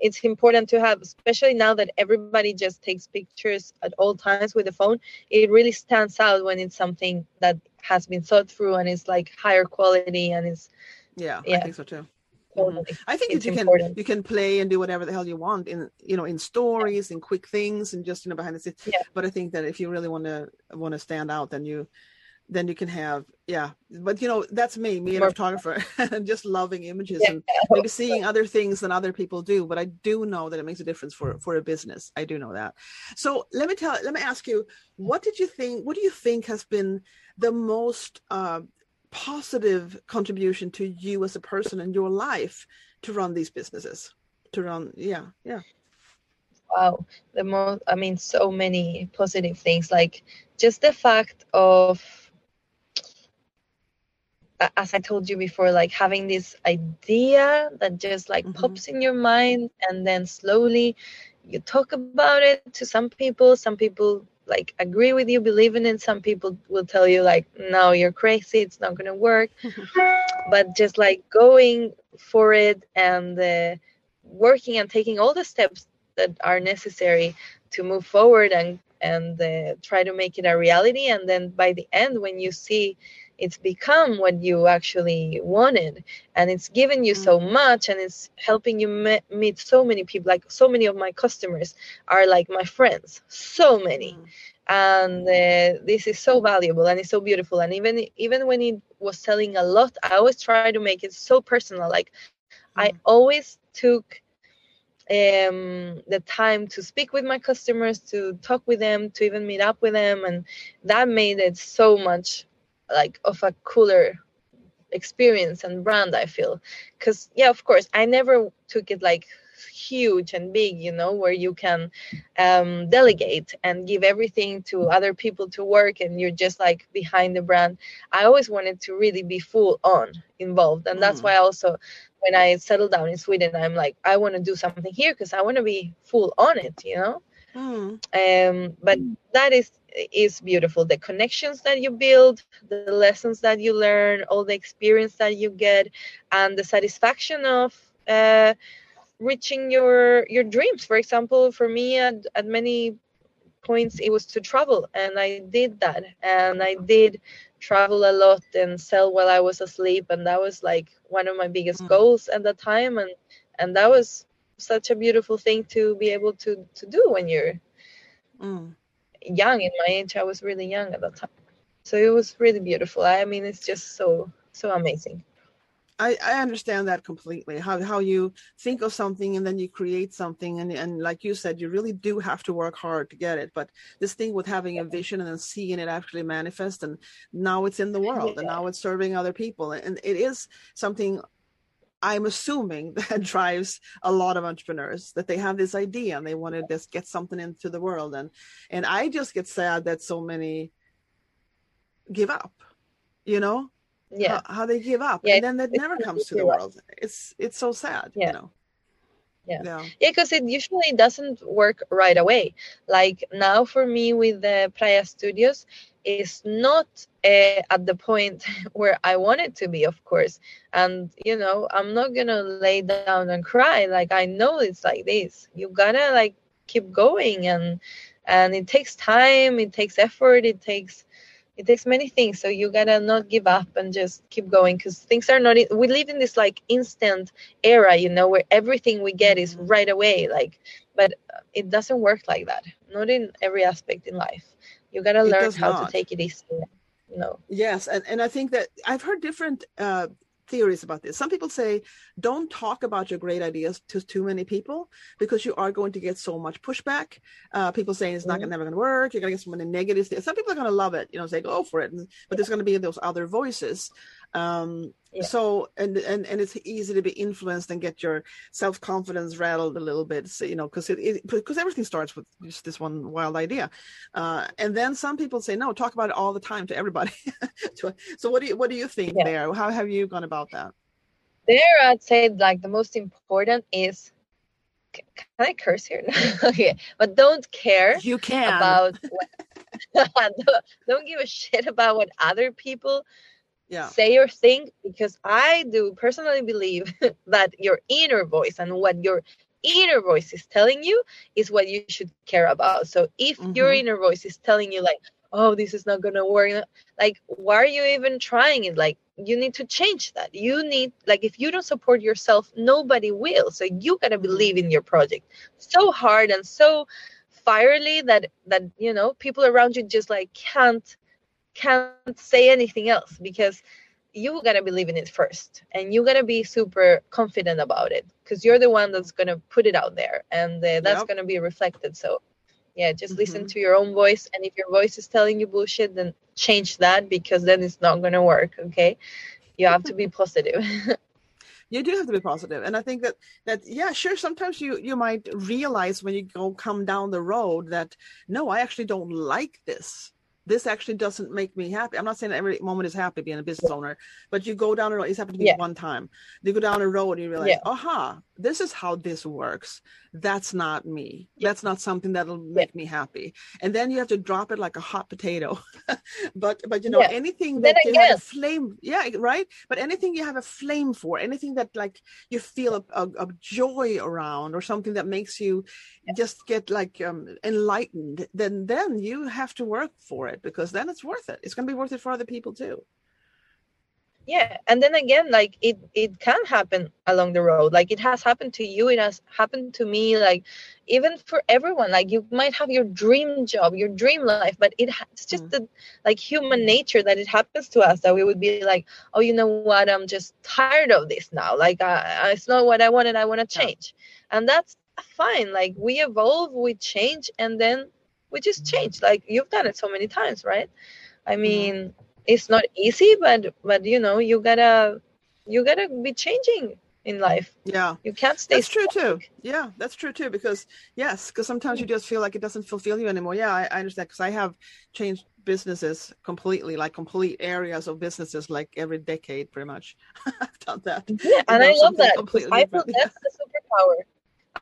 It's important to have, especially now that everybody just takes pictures at all times with the phone. It really stands out when it's something that has been thought through and is like higher quality and is. Yeah, yeah. I think so too. Mm-hmm. I think that you important. can you can play and do whatever the hell you want in you know in stories, yeah. in quick things, and just you know behind the scenes. Yeah. But I think that if you really want to want to stand out, then you then you can have yeah. But you know that's me, me, a photographer, and just loving images yeah. and maybe seeing other things than other people do. But I do know that it makes a difference for for a business. I do know that. So let me tell. Let me ask you, what did you think? What do you think has been the most uh, positive contribution to you as a person in your life to run these businesses to run yeah yeah wow the most i mean so many positive things like just the fact of as i told you before like having this idea that just like mm-hmm. pops in your mind and then slowly you talk about it to some people some people like agree with you, believe in it. Some people will tell you like, no, you're crazy, it's not gonna work. but just like going for it and uh, working and taking all the steps that are necessary to move forward and and uh, try to make it a reality. And then by the end, when you see it's become what you actually wanted. And it's given you so mm. much and it's helping you me- meet so many people like so many of my customers are like my friends. So many. Mm. and uh, this is so valuable and it's so beautiful. And even even when it was selling a lot i always try to make it so personal. Like i always took um, the time to speak with my customers, to talk with them, to even meet up with them, and that made it so much like of a cooler experience and brand i feel because yeah of course i never took it like huge and big you know where you can um, delegate and give everything to other people to work and you're just like behind the brand i always wanted to really be full on involved and that's mm. why also when i settled down in sweden i'm like i want to do something here because i want to be full on it you know mm. um, but that is is beautiful. The connections that you build the lessons that you learn all the experience that you get and the satisfaction of uh, reaching your your dreams. For example for me at, at many points it was to travel and i did that. And i did travel a lot and sell while i was asleep and that was like one of my biggest mm. goals at the time and and that was such a beautiful thing to be able to to do when you're mm young in my age i was really young at that time so it was really beautiful i mean it's just so so amazing I, I understand that completely. How how you think of something and then you create something and and like you said, you really do have to work hard to get it. But this thing with having a vision and then seeing it actually manifest and now it's in the world yeah. and now it's serving other people and it is something I'm assuming that drives a lot of entrepreneurs that they have this idea and they want to just get something into the world. And and I just get sad that so many give up, you know, yeah, how, how they give up. Yeah, and then that never comes to the world. It's it's so sad, yeah. you know yeah yeah because it usually doesn't work right away like now for me with the Praia Studios is not uh, at the point where I want it to be, of course. And you know, I'm not gonna lay down and cry. Like I know it's like this. You gotta like keep going, and and it takes time. It takes effort. It takes it takes many things. So you gotta not give up and just keep going because things are not. We live in this like instant era, you know, where everything we get is right away. Like, but it doesn't work like that. Not in every aspect in life you got to learn how not. to take it easy you know yes and, and i think that i've heard different uh, theories about this. Some people say don't talk about your great ideas to too many people because you are going to get so much pushback. Uh, people saying it's not mm-hmm. never going to work you're going to get so many negatives some people are going to love it you know say go for it but there's going to be those other voices um, yeah. so and, and and it's easy to be influenced and get your self-confidence rattled a little bit so, you know because it because everything starts with just this one wild idea uh, and then some people say no talk about it all the time to everybody so what do you what do you think yeah. there how have you gone about that there i'd say like the most important is can I curse here? okay, but don't care. You can about what, don't give a shit about what other people Yeah. say or think because I do personally believe that your inner voice and what your inner voice is telling you is what you should care about. So if your Mhm. inner voice is telling you like, oh, this is not gonna work, like why are you even trying it? Like you need to change that. You need like if you don't support yourself, nobody will. So you gotta believe in your project so hard and so fierely that that you know people around you just like can't can't say anything else because you're gonna believe in it first and you're gonna be super confident about it because you're the one that's gonna put it out there and uh, that's Yep. gonna be reflected so yeah just listen Mhm. to your own voice and if your voice is telling you bullshit then change that because then it's not gonna work okay you have to be positive you do have to be positive and i think that that yeah sure sometimes you you might realize when you go come down the road that no i actually don't like this this actually doesn't make me happy. I'm not saying every moment is happy being a business owner but you go down a road it's happened to me Yeah. one time. You go down a road and you realize Yeah. aha this is how this works. That's not me. Yeah. that's not something that'll make me happy. And then you have to drop it like a hot potato. But but you know anything that you have a flame yeah right? But anything you have a flame for anything that like you feel a, a, a joy around or something that makes you just get like um, enlightened then then you have to work for it because then it's worth it. It's going to be worth it for other people too. Yeah and then again like it it can happen along the road. Like it has happened to you it has happened to me like even for everyone. Like you might have your dream job your dream life but it ha- it's just Mm. the like human nature that it happens to us that we would be like oh you know what? I'm just tired of this now. Like uh, it's not what i wanted. I want to Yeah. change. And that's fine. Like we evolve we change and then we just change like you've done it so many times right? I Mm-hmm. mean it's not easy but but you know you gotta you gotta be changing in life. Yeah. You can't stay that's true too. yeah that's true too because yes because sometimes you just feel like it doesn't fulfill you anymore. Yeah i, I understand because i have changed businesses completely like complete areas of businesses like every decade pretty much. I've done that. Yeah and i love that i feel that's a superpower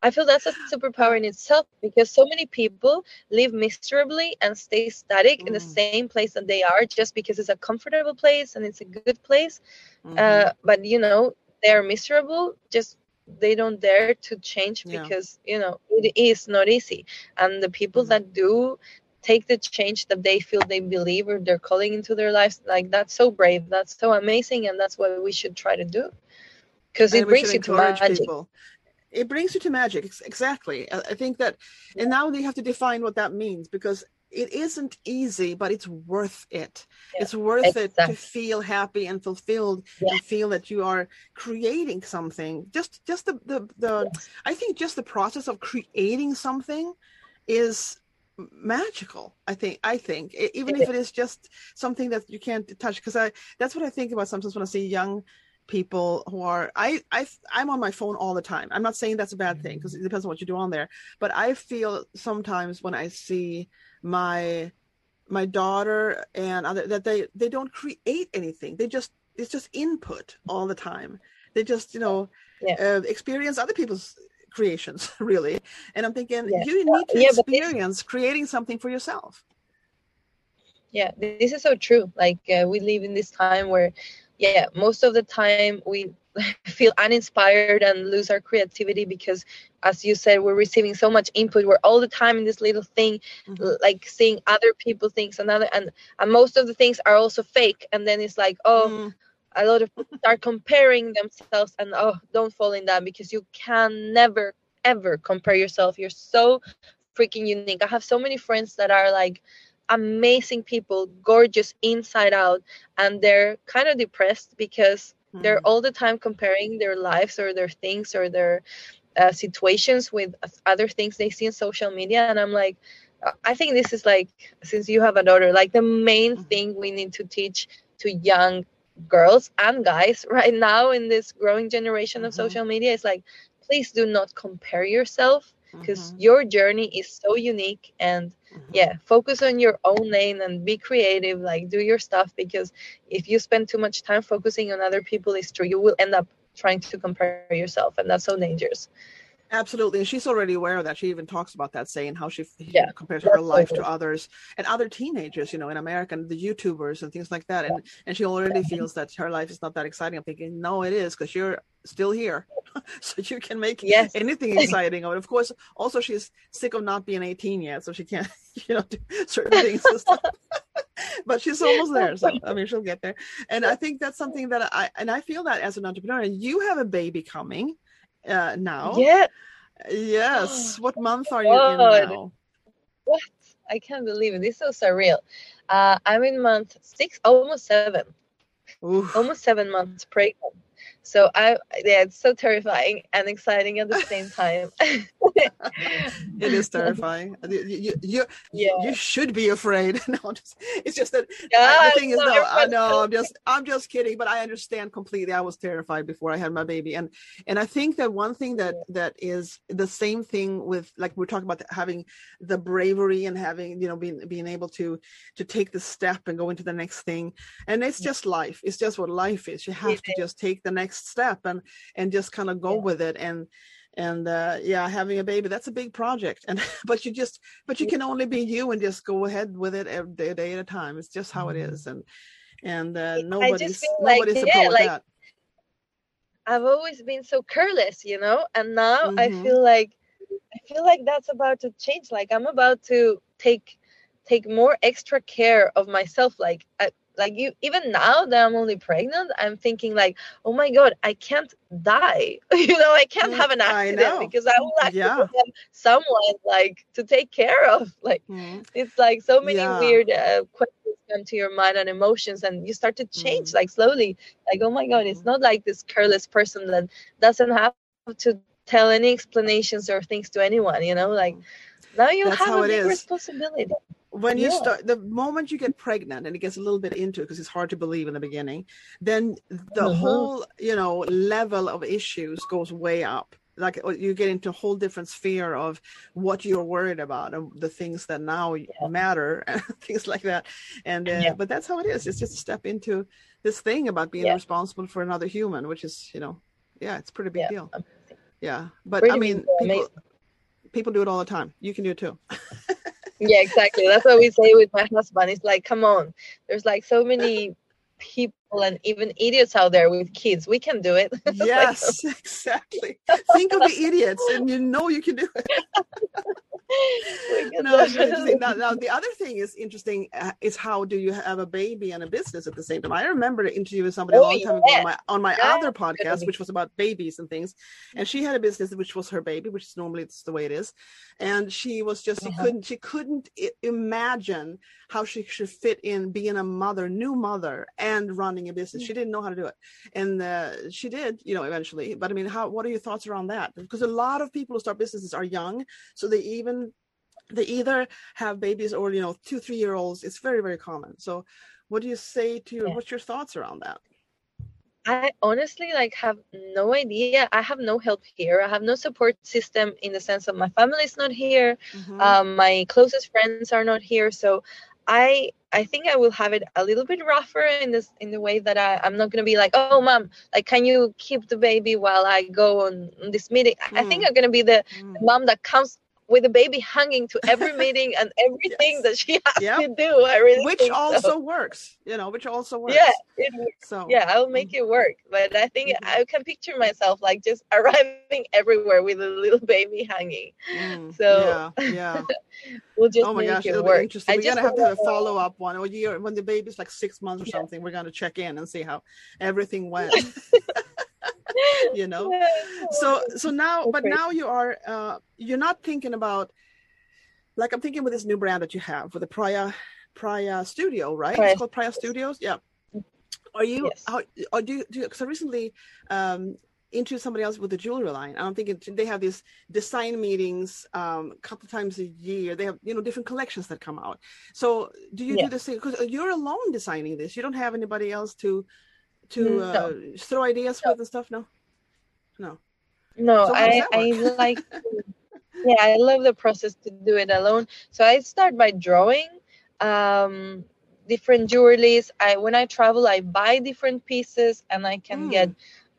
i feel that's a superpower in itself because so many people live miserably and stay static in the Mm. same place that they are just because it's a comfortable place and it's a good place Mhm. uh, but you know they're miserable just they don't dare to change Yeah. because you know it is not easy and the people Mhm. that do take the change that they feel they believe or they're calling into their lives like that's so brave that's so amazing and that's what we should try to do because it brings you to magic people. It brings you to magic, exactly. I think that, and now they have to define what that means because it isn't easy, but it's worth it. Yeah, It's worth it to feel happy and fulfilled Yeah. and feel that you are creating something. Just, just the, the, the. Yes. I think just the process of creating something is magical i think i think even if it is just something that you can't touch because i that's what i think about sometimes when i see young people who are I, I i'm on my phone all the time. I'm not saying that's a bad thing because it depends on what you do on there but i feel sometimes when i see my my daughter and other that they they don't create anything. They just it's just input all the time. They just you know Yeah. uh, experience other people's creations really. And i'm thinking Yeah. you need to Yeah, experience creating something for yourself. Yeah this is so true. Like uh, we live in this time where yeah most of the time we feel uninspired and lose our creativity because as you said we're receiving so much input. We're all the time in this little thing Mhm. like seeing other people things and other and, and most of the things are also fake. And then it's like oh Mm, a lot of people start comparing themselves and oh don't fall in that because you can never ever compare yourself. You're so freaking unique. I have so many friends that are like amazing people gorgeous inside out and they're kind of depressed because they're mm, all the time comparing their lives or their things or their uh, situations with other things they see in social media and i'm like i think this is like since you have a daughter like the main Mhm. thing we need to teach to young girls and guys right now in this growing generation of Mhm. social media is like please do not compare yourself because mhm, your journey is so unique and. Yeah mm-hmm. focus on your own lane and be creative like do your stuff because if you spend too much time focusing on other people it's true you will end up trying to compare yourself and that's so dangerous Absolutely, and she's already aware of that. She even talks about that, saying how she, she Yeah, compares her life to others and other teenagers, you know, in America, and the YouTubers and things like that. And and she already feels that her life is not that exciting. I'm thinking, no, it is because you're still here, so you can make Yes. anything exciting of it. Of course, also she's sick of not being 18 yet, so she can't, you know, do certain things and stuff. but she's almost there, so I mean, she'll get there. And I think that's something that I and I feel that as an entrepreneur, and you have a baby coming uh, now. Yeah. Yes. What month are you God. in now? What? I can't believe it. This is so surreal. Uh, I'm in month six, almost seven, Oof. almost seven months pregnant. So I, yeah, it's so terrifying and exciting at the same time. It is terrifying. You, you, you, Yeah. you should be afraid. No, just, it's just that Yeah, the thing is, no, I know I'm just, I'm just kidding. But I understand completely. I was terrified before I had my baby, and and I think that one thing that that is the same thing with like we're talking about having the bravery and having you know being being able to to take the step and go into the next thing, and it's just life. It's just what life is. You have to just take the next step and and just kind of go Yeah. with it and and uh yeah having a baby that's a big project and but you just but you can only be you and just go ahead with it every day, day at a time it's just how it is and and uh nobody's like, nobody's yeah, like, that I've always been so careless, you know, and now I Mhm. feel like I feel like that's about to change. Like I'm about to take take more extra care of myself. Like I, like you even now that I'm only pregnant, I'm thinking like, oh my god, I can't die. you know, I can't Mm, have an accident know. because I will actually Yeah. have someone like to take care of. Like Mhm. it's like so many Yeah. weird uh, questions come to your mind and emotions and you start to change Mhm. like slowly like oh my god it's Mhm. not like this careless person that doesn't have to tell any explanations or things to anyone you know like now you Mm-hmm. That's have a big is. responsibility when you Yeah. start the moment you get pregnant and it gets a little bit into it because it's hard to believe in the beginning then the Mhm. whole you know level of issues goes way up. Like uh, you get into a whole different sphere of what you're worried about and the things that now matter and things like that. And uh, Yeah. but that's how it is. It's just a step into this thing about being Yeah. responsible for another human which is you know yeah it's pretty big yeah. deal. Yeah. But i mean people people do it all the time. You can do it too yeah exactly. That's what we say with my husband. It's like come on. There's like so many people and even idiots out there with kids. We can do it. Yes, exactly. Think of the idiots, and you know you can do it. No, it's really definitely- interesting. Now, now, the other thing is interesting uh, is how do you have a baby and a business at the same time? I remember interviewing somebody a Oh, long time ago on my on my Yeah, other podcast, which was about babies and things, and she had a business which was her baby, which is normally it's the way it is, and she was just she Uh-huh. couldn't she couldn't imagine how she should fit in being a mother, new mother, and running a business. She didn't know how to do it, and uh, she did, you know, eventually. But I mean, how? What are your thoughts around that? Because a lot of people who start businesses are young, so they even they either have babies or you know two three year olds. It's very very common. So, what do you say to your? Yeah. What's your thoughts around that? I honestly like have no idea. I have no help here. I have no support system in the sense of my family is not here. Mhm. Um, my closest friends are not here. So I I think I will have it a little bit rougher in this in the way that I, I'm not gonna be like, oh mom, like can you keep the baby while I go on, on this meeting? I I think Mm. I'm gonna be the Mm. mom that comes with a baby hanging to every meeting and everything Yes. that she has Yep. to do. I really which think so. also works, you know, which also works. Yeah, it works. So yeah i'll make it work but i think Mhm. i can picture myself like just arriving everywhere with a little baby hanging mm, So- yeah, yeah. we'll just oh my make gosh, it it'll work be interesting. I We're gonna have to have a follow up one or year when the baby's like six months or Yeah. something. We're gonna check in and see how everything went. you know. so so now So but now you are uh you're not thinking about like i'm thinking with this new brand that you have with the Praia Praia studio right? It's called Praia studios. Yeah. Are you Yes. how or do you i recently um into somebody else with the jewelry line i'm thinking they have these design meetings um a couple times a year. They have you know different collections that come out. So do you Yeah. do the same? because you're alone designing this. You don't have anybody else to to No. uh, throw ideas with and stuff no no no So i i like yeah i love the process to do it alone so i start by drawing um different jewelries i when i travel i buy different pieces and i can Mm. get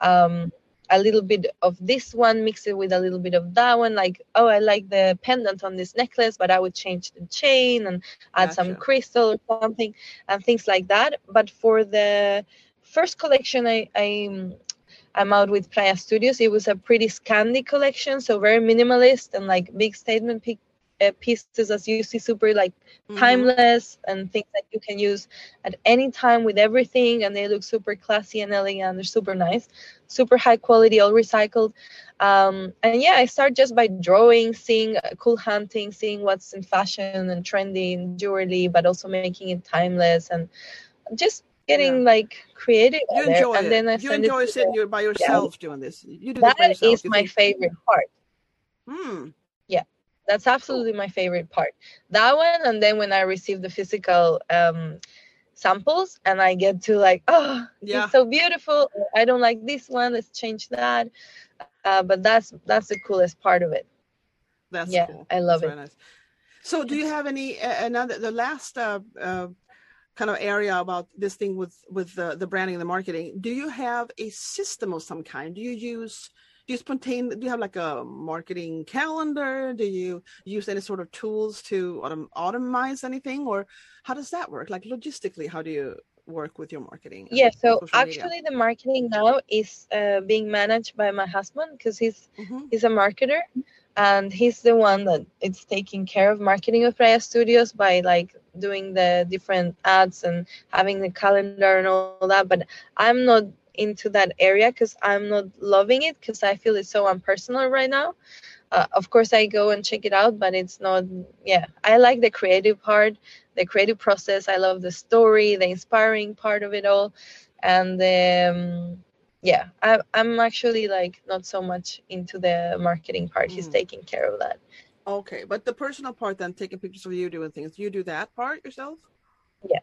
um a little bit of this one, mix it with a little bit of that one. Like, oh, I like the pendant on this necklace, but I would change the chain and add some crystal or something and things like that. But for the first collection, I, I I'm out with Praia Studios. It was a pretty Scandi collection, so very minimalist and like big statement pic- uh, pieces, as you see, super like Mhm. timeless and things that you can use at any time with everything and they look super classy and elegant they're super nice super high quality all recycled um, and yeah i start just by drawing seeing uh, cool hunting seeing what's in fashion and trendy in jewelry but also making it timeless and just getting like creative You enjoy and it. then I you enjoy sitting you by yourself doing this. You do this that yourself. is my think, favorite part Hmm. Yeah, that's absolutely my favorite part that one and then when i receive the physical um samples and i get to like oh Yeah. it's so beautiful i don't like this one let's change that uh, but that's that's the coolest part of it That's yeah cool. i love That's it nice. So, do you have any uh, another the last uh, uh, kind of area about this thing with with the the branding and the marketing? Do you have a system of some kind? Do you use do you spontaneous? Do you have like a marketing calendar? Do you use any sort of tools to autom- automize anything, or how does that work? Like logistically, how do you work with your marketing? yeah so actually the marketing now is uh, being managed by my husband because he's Mhm. he's a marketer and he's the one that it's taking care of marketing of Praia Studios by like doing the different ads and having the calendar and all that. But I'm not into that area because I'm not loving it because I feel it's so impersonal right now. Uh, of course, I go and check it out, but it's not. Yeah, I like the creative part, the creative process. I love the story, the inspiring part of it all, and um, yeah, I, I'm actually like not so much into the marketing part. He's Mm. taking care of that. Okay, but the personal part, then taking pictures of you doing things, you do that part yourself? Yeah.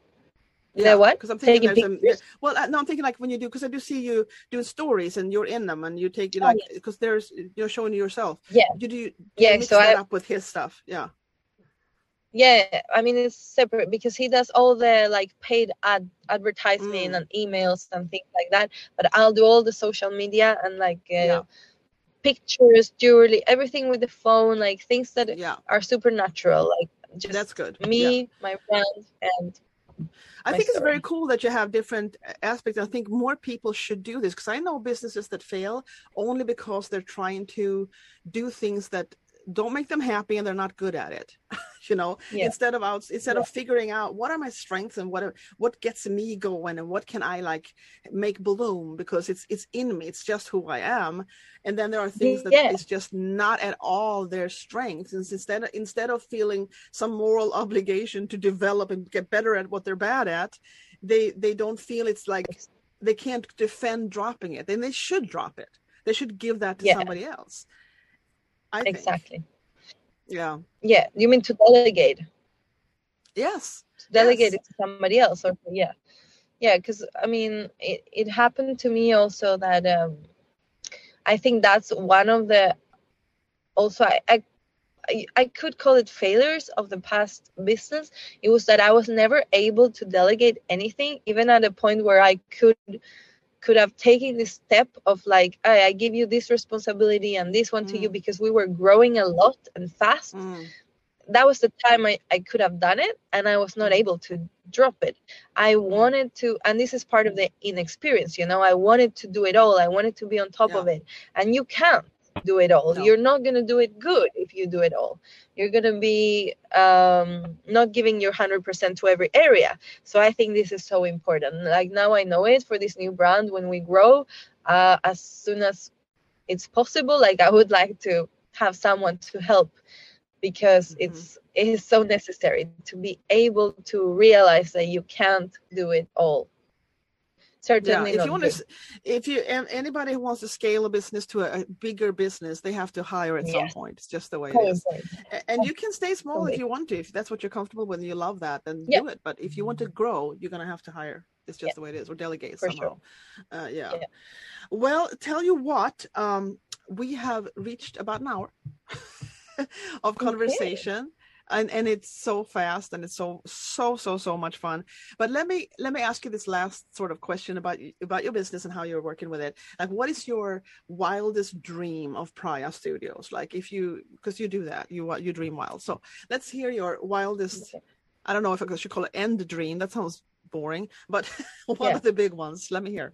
The what? Because I'm thinking Taking there's pictures? well, uh, no, I'm thinking like when you do, because I do see you doing stories and you're in them and you take you Oh, like because there's you're showing yourself. Yeah. You do. do Yeah, You so I- up with his stuff. Yeah. Yeah, I mean it's separate because he does all the like paid ad advertisement Mm. and emails and things like that. But I'll do all the social media and like uh, Yeah. Pictures, jewelry, everything with the phone, like things that Yeah. are supernatural, like just That's good. Yeah. me, my friend, and I think it's very cool that you have different aspects. I think more people should do this because I know businesses that fail only because they're trying to do things that don't make them happy and they're not good at it. you know, Yeah. instead of out instead of figuring out what are my strengths and what are, what gets me going and what can I like make bloom because it's it's in me. It's just who I am. And then there are things that Yeah. is just not at all their strengths. And instead of, instead of feeling some moral obligation to develop and get better at what they're bad at, they they don't feel it's like they can't defend dropping it. Then they should drop it. They should give that to Yeah. somebody else. I think. Yeah. Yeah, you mean to delegate? Yes. delegate Yes. it to somebody else or yeah yeah because i mean it, it happened to me also that um i think that's one of the also I, I I, I could call it failures of the past business. It was that I was never able to delegate anything, even at a point where I could could have taken this step of like, I, I give you this responsibility and this one to you Mm. because we were growing a lot and fast Mm. that was the time I, I could have done it and I was not Mm. able to drop it. I wanted to, and this is part of the inexperience, you know, I wanted to do it all. I wanted to be on top Yeah. of it. And you can't do it all. No. You're not going to do it good if you do it all. You're going to be um, not giving your 100% to every area. So I think this is so important. Like now I know it for this new brand when we grow, uh, as soon as it's possible, like I would like to have someone to help because Mhm. it's it is so necessary to be able to realize that you can't do it all. Yeah, Certainly if you want to, if you an- anybody who wants to scale a business to a, a bigger business, they have to hire at some point. It's just the way it So is. And you can stay small if you want to. If that's what you're comfortable with and you love that, then Yeah. do it. But if you want to grow, you're gonna have to hire. It's just Yeah. the way it is, or delegate For somehow. Uh, yeah. Yeah. Well, tell you what, um, we have reached about an hour of conversation. And and it's so fast and it's so so so so much fun. But let me let me ask you this last sort of question about about your business and how you're working with it. Like what is your wildest dream of Praia Studios? Like if you because you do that you you dream wild. So let's hear your wildest i don't know if i should call it end dream that sounds boring but one yeah. of the big ones? Let me hear.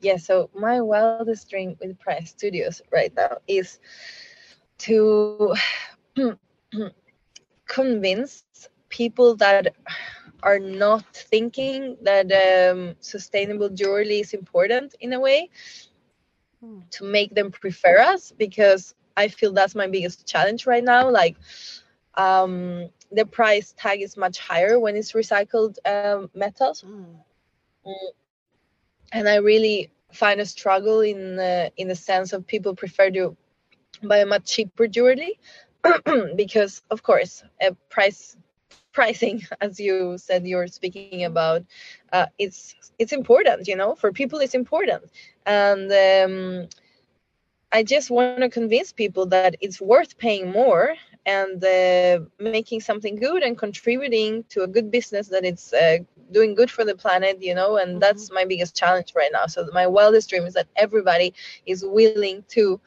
Yeah so my wildest dream with Praia Studios right now is to convince people that are not thinking that um, sustainable jewelry is important in a way hmm. to make them prefer us because I feel that's my biggest challenge right now. Like, um, the price tag is much higher when it's recycled um, metals, mm. and I really find a struggle in the in the sense of people prefer to buy a much cheaper jewelry because of course a price pricing as you said you're speaking about uh, it's it's important you know for people it's important and um, i just want to convince people that it's worth paying more and uh, making something good and contributing to a good business that it's uh, doing good for the planet you know and mm-hmm. that's my biggest challenge right now so my wildest dream is that everybody is willing to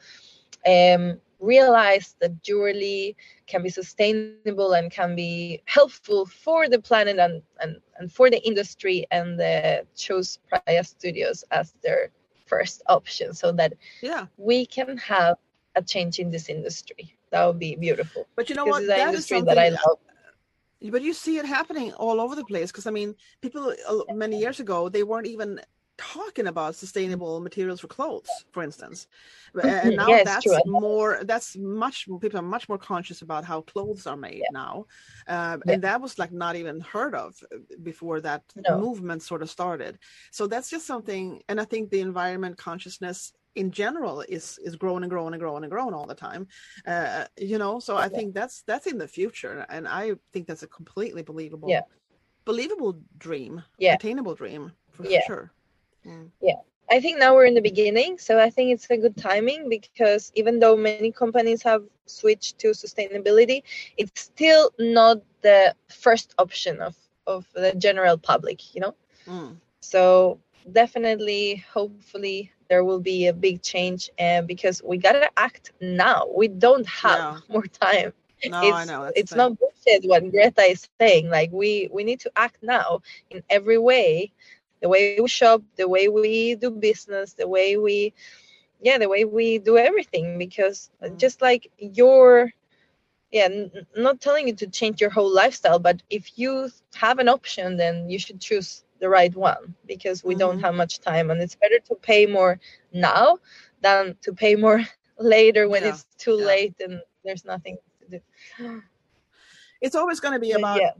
um, realize that jewelry can be sustainable and can be helpful for the planet and, and, and for the industry and uh, chose Praia Studios as their first option so that yeah we can have a change in this industry. That would be beautiful. But you know what? That industry that I love. But you see it happening all over the place because I mean, people uh, many years ago they weren't even talking about sustainable materials for clothes, for instance. And mm-hmm. now yes, that's true. more, that's much, people are much more conscious about how clothes are made yeah. now. Uh, yeah. And that was like not even heard of uh, before that no. movement sort of started. So that's just something, and I think the environment consciousness in general is is growing and growing and growing and growing all the time uh, you know so i think that's that's in the future and i think that's a completely believable yeah. believable dream yeah. attainable dream for yeah. sure Mm. Yeah. I think now we're in the beginning, so I think it's a good timing because even though many companies have switched to sustainability, it's still not the first option of, of the general public, you know? Mm. So definitely, hopefully, there will be a big change uh, because we gotta act now. We don't have yeah. more time. No, it's, I know. That's it's not bullshit what Greta is saying. Like we we need to act now in every way the way we shop, the way we do business, the way we, yeah, the way we do everything. Because mm. just like your, yeah, n- not telling you to change your whole lifestyle, but if you have an option, then you should choose the right one because we mm don't have much time, and it's better to pay more now than to pay more later when yeah. it's too yeah. late and there's nothing to do. It's always going to be about yeah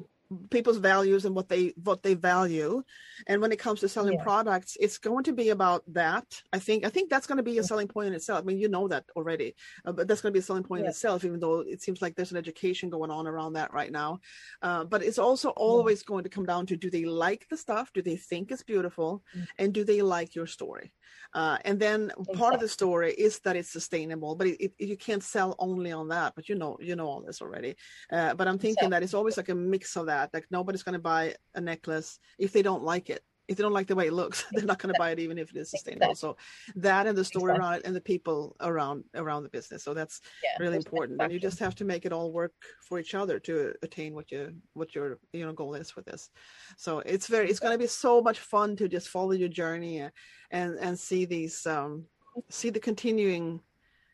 people's values and what they what they value and when it comes to selling yeah. products it's going to be about that i think i think that's going to be a selling point in itself i mean you know that already uh, but that's going to be a selling point yeah. in itself even though it seems like there's an education going on around that right now uh, but it's also always yeah. going to come down to do they like the stuff do they think it's beautiful mm-hmm. and do they like your story uh, and then exactly. part of the story is that it's sustainable, but it, it, you can't sell only on that. But you know, you know all this already. Uh, but I'm thinking that it's always like a mix of that. Like nobody's going to buy a necklace if they don't like it if they don't like the way it looks, they're not going to buy it even if it is sustainable. So that and the story exactly. around it and the people around around the business. So that's yeah, really important. And you just have to make it all work for each other to attain what you what your you know goal is with this. So it's very it's going to be so much fun to just follow your journey and and see these um see the continuing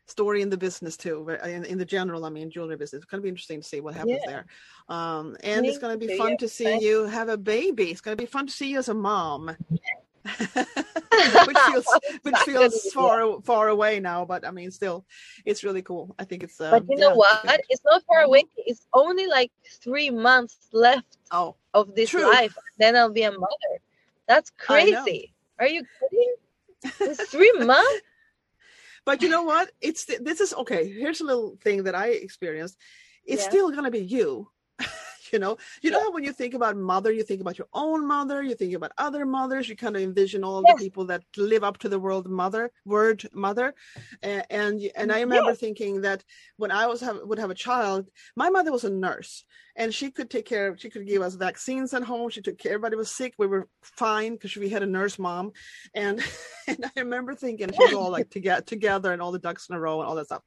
story in the business too in, in the general i mean jewelry business. It's going to be interesting to see what happens yeah. there. Um, and Me it's going to be fun to see you have a baby. It's going to be fun to see you as a mom. Which feels which feels far far away now but i mean still it's really cool. I think it's uh, but you know yeah, what? It's not far away. It's only like three months left oh of this true. life then i'll be a mother. That's crazy. Are you kidding? It's three months but you know what? It's this is okay. Here's a little thing that I experienced. It's yeah. still gonna be you. You know you know how when you think about mother you think about your own mother you think about other mothers you kind of envision all Yes. the people that live up to the world mother word mother and and, and i mm-hmm. remember Yes. thinking that when i was have, would have a child my mother was a nurse and she could take care of she could give us vaccines at home she took care everybody was sick we were fine because we had a nurse mom and and i remember thinking she was all like to get together and all the ducks in a row and all that stuff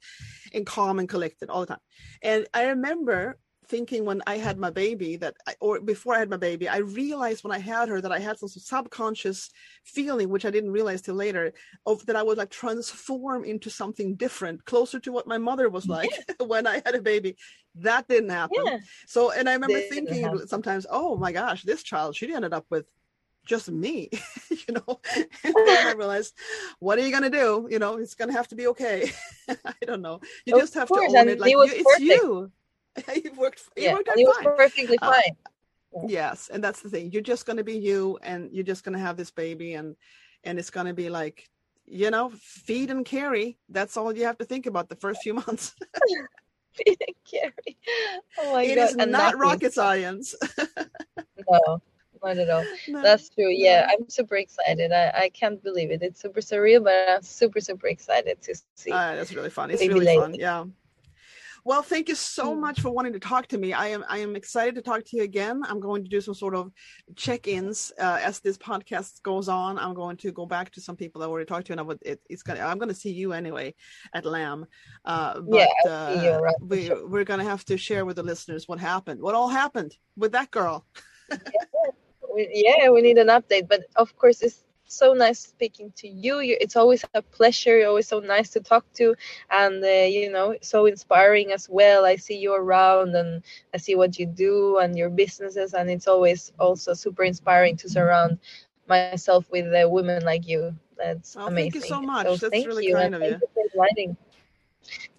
and calm and collected all the time and i remember thinking when I had my baby that, I, or before I had my baby, I realized when I had her that I had some subconscious feeling, which I didn't realize till later, of that I would like transform into something different, closer to what my mother was like when I had a baby. That didn't happen. Yeah. So, and I remember thinking sometimes, oh my gosh, this child, she ended up with just me, you know. And then I realized, what are you gonna do? You know, it's gonna have to be okay. I don't know. You just have to own it. Like it you, it's you. it worked. It Yeah. worked And out it was fine. perfectly Uh, fine. Yes, and that's the thing. You're just gonna be you, and you're just gonna have this baby, and and it's gonna be like, you know, feed and carry. That's all you have to think about the first few months. Carrie. Oh my It god. is and not rocket science. No, not at all. No. That's true. Yeah, no. I'm super excited. I, I can't believe it. It's super surreal, but I'm super, super excited to see. Uh, that's really fun. It's really lady. fun. Yeah. Well, thank you so Mm. much for wanting to talk to me. I am I am excited to talk to you again. I'm going to do some sort of check-ins uh, as this podcast goes on. I'm going to go back to some people I already talked to, and I would, it, it's gonna. I'm going to see you anyway at Lamb. Uh, but Yeah, I'll see you uh, for we, we're going to have to share with the listeners what happened, what all happened with that girl. We- yeah, we need an update. But of course, it's so nice speaking to you. it's always a pleasure. You're always so nice to talk to, and uh, you know, so inspiring as well. I see you around, and I see what you do and your businesses, and it's always also super inspiring to surround myself with uh, women like you. That's Well, amazing. thank you so much. So That's thank really you, kind of thank you. you.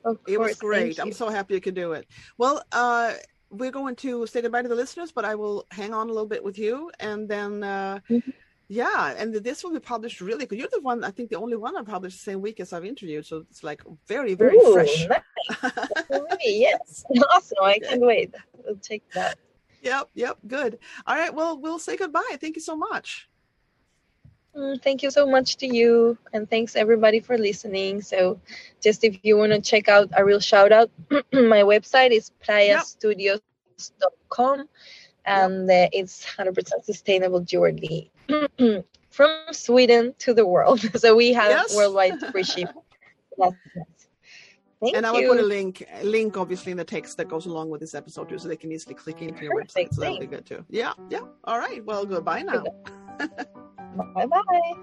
Of It was great. I'm so happy you could do it. Well, uh, we're going to say goodbye to the listeners, but I will hang on a little bit with you, and then uh, Mhm. Yeah, and this will be published really good. You're the one, I think, the only one I published the same week as I've interviewed, so it's like very, very Ooh, fresh. nice. Yes. Awesome. I can't wait. We'll take that. yep, yep, good. All right, well, we'll say goodbye. Thank you so much. Mm, Thank you so much to you, and thanks everybody for listening. So, just if you want to check out a real shout out, my website is praiastudios.com, and uh, it's 100% sustainable jewelry from Sweden to the world. So we have Yes. worldwide free ship. That's. Thank and I will put a link, link obviously in the text that goes along with this episode too, so they can easily click into your website. Perfect, So that'll be good too. Yeah, yeah. All right. Well, goodbye now. Bye bye.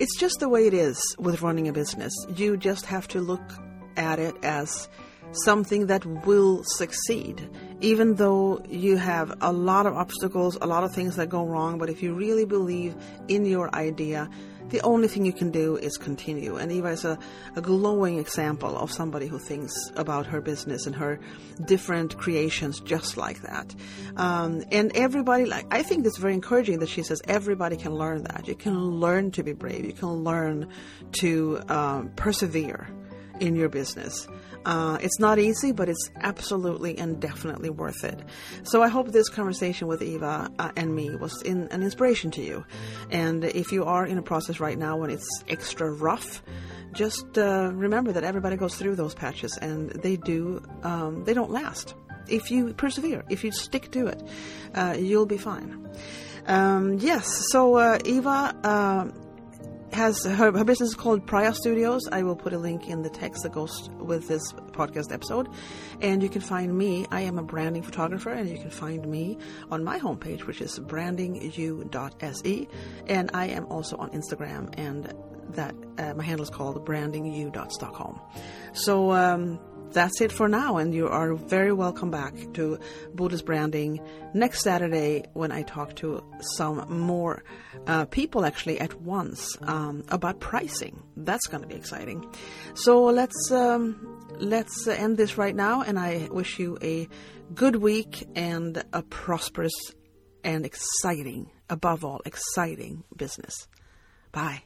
It's just the way it is with running a business. You just have to look at it as something that will succeed, even though you have a lot of obstacles, a lot of things that go wrong. But if you really believe in your idea, the only thing you can do is continue. And Eva is a, a glowing example of somebody who thinks about her business and her different creations just like that. Um, and everybody, like, I think it's very encouraging that she says everybody can learn that. You can learn to be brave. You can learn to um, persevere in your business. Uh, it's not easy, but it's absolutely and definitely worth it. So I hope this conversation with Eva uh, and me was in, an inspiration to you. And if you are in a process right now when it's extra rough, just uh, remember that everybody goes through those patches, and they do. Um, they don't last. If you persevere, if you stick to it, uh, you'll be fine. Um, yes. So uh, Eva. Has her, her business is called Praia Studios. I will put a link in the text that goes with this podcast episode. And you can find me. I am a branding photographer, and you can find me on my homepage, which is brandingu.se. And I am also on Instagram, and that uh, my handle is called brandingu.stockholm. So um, that's it for now, and you are very welcome back to Buddha's Branding next Saturday when I talk to some more uh, people actually at once um, about pricing. That's going to be exciting. So let's um, let's end this right now, and I wish you a good week and a prosperous and exciting, above all, exciting business. Bye.